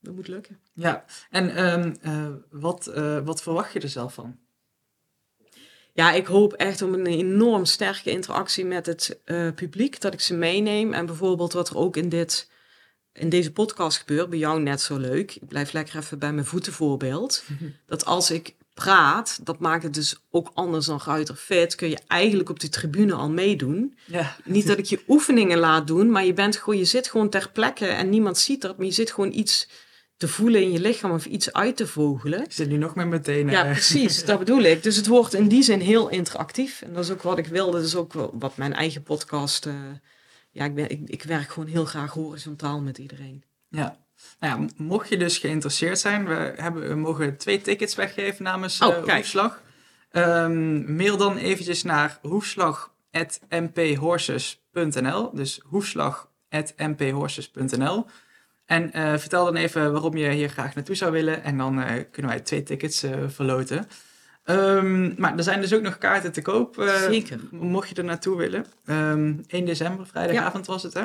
dat moet lukken. Ja, en ehm, eh, wat, eh, wat verwacht je er zelf van? Ja, ik hoop echt om een enorm sterke interactie met het eh, publiek, dat ik ze meeneem. En bijvoorbeeld wat er ook in, dit, in deze podcast gebeurt, bij jou net zo leuk. Ik blijf lekker even bij mijn voetenvoorbeeld. (laughs) Dat als ik praat, dat maakt het dus ook anders dan Ruiter Fit. Kun je eigenlijk op de tribune al meedoen. Ja, Niet dat ik je oefeningen laat doen, maar je, bent gewoon, je zit gewoon ter plekke en niemand ziet dat. Maar je zit gewoon iets te voelen in je lichaam of iets uit te vogelen. ik zit nu nog met mijn tenen. Ja, (laughs) precies, dat bedoel ik. Dus het wordt in die zin heel interactief. En dat is ook wat ik wilde. Dat is ook wat mijn eigen podcast. eh, ja, ik, ben, ik, ik werk gewoon heel graag horizontaal met iedereen. Ja. Nou ja, mocht je dus geïnteresseerd zijn, we, hebben, we mogen twee tickets weggeven namens Oh, eh. Hoefslag. Ehm, mail dan eventjes naar hoefslag.mphorses.nl. Dus hoefslag.mphorses.nl. En eh, vertel dan even waarom je hier graag naartoe zou willen. En dan eh, kunnen wij twee tickets eh, verloten. Ehm, maar er zijn dus ook nog kaarten te koop. Zeker. Mocht je er naartoe willen. Ehm 1 december, vrijdagavond was het hè?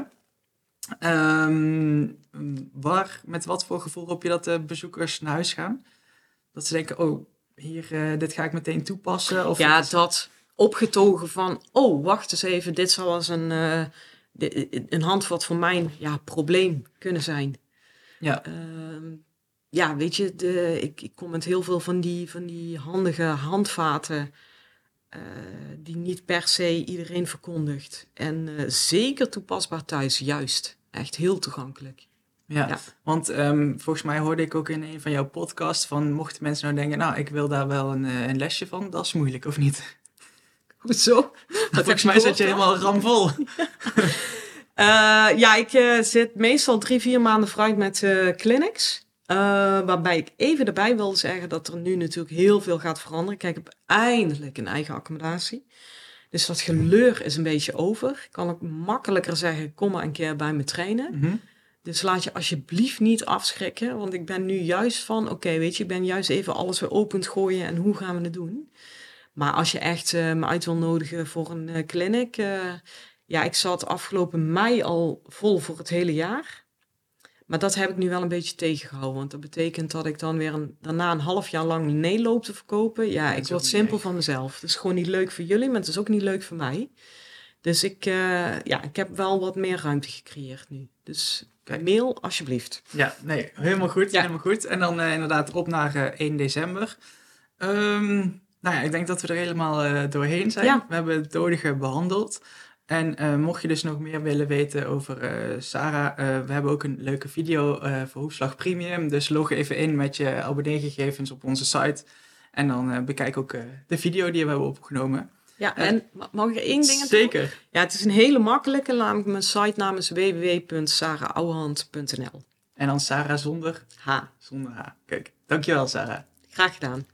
Ehm, waar, met wat voor gevoel hoop je dat de bezoekers naar huis gaan? Dat ze denken, oh, hier, dit ga ik meteen toepassen? Of Ja, dat opgetogen van, oh, wacht eens even, dit zou als een, di- een handvat voor mijn ja, probleem kunnen zijn. Ja. Ehm, ja, weet je, de, ik, ik kom met heel veel van die, van die handige handvaten eh, die niet per se iedereen verkondigt. En eh, zeker toepasbaar thuis, juist. Echt heel toegankelijk. Ja, Ja. want ehm, volgens mij hoorde ik ook in een van jouw podcasts van mochten mensen nou denken, nou, ik wil daar wel een, eh, een lesje van, dat is moeilijk of niet? (laughs) Hoezo? (laughs) volgens mij zit je helemaal ramvol. (laughs) Eh, ja, ik eh, zit meestal drie, vier maanden vooruit met eh, clinics. Waarbij ik even erbij wil zeggen dat er nu natuurlijk heel veel gaat veranderen. Kijk, ik heb eindelijk een eigen accommodatie. Dus dat geleur is een beetje over. Ik kan ook makkelijker zeggen, kom maar een keer bij me trainen. Mhm. Dus laat je alsjeblieft niet afschrikken. Want ik ben nu juist van, oké, weet je, ik ben juist even alles weer open te gooien en hoe gaan we het doen? Maar als je echt eh, me uit wil nodigen voor een eh, clinic. eh, ja, ik zat afgelopen mei al vol voor het hele jaar. Maar dat heb ik nu wel een beetje tegengehouden. Want dat betekent dat ik dan weer een, daarna een half jaar lang nee loop te verkopen. Ja, ik word simpel van mezelf. Het is gewoon niet leuk voor jullie, maar het is ook niet leuk voor mij. Dus ik, ja, ik heb wel wat meer ruimte gecreëerd nu. Dus Kijk. mail alsjeblieft. Ja, nee, helemaal goed, Ja. helemaal goed. En dan inderdaad op naar eh, 1 december. Ehm, nou ja, ik denk dat we er helemaal eh, doorheen zijn. Ja. We hebben het nodige behandeld. En eh, mocht je dus nog meer willen weten over eh, Sarah, we hebben ook een leuke video voor Hoefslag Premium. Dus log even in met je abonneegegevens op onze site. En dan bekijk ook de video die we hebben opgenomen. Ja, en ma- mag ik er één ding aan Zeker. Ja, het is een hele makkelijke. Namelijk mijn site naam is www.sarahouwehand.nl. En dan Sarah zonder, H. zonder H. Kijk, dankjewel Sarah. Graag gedaan.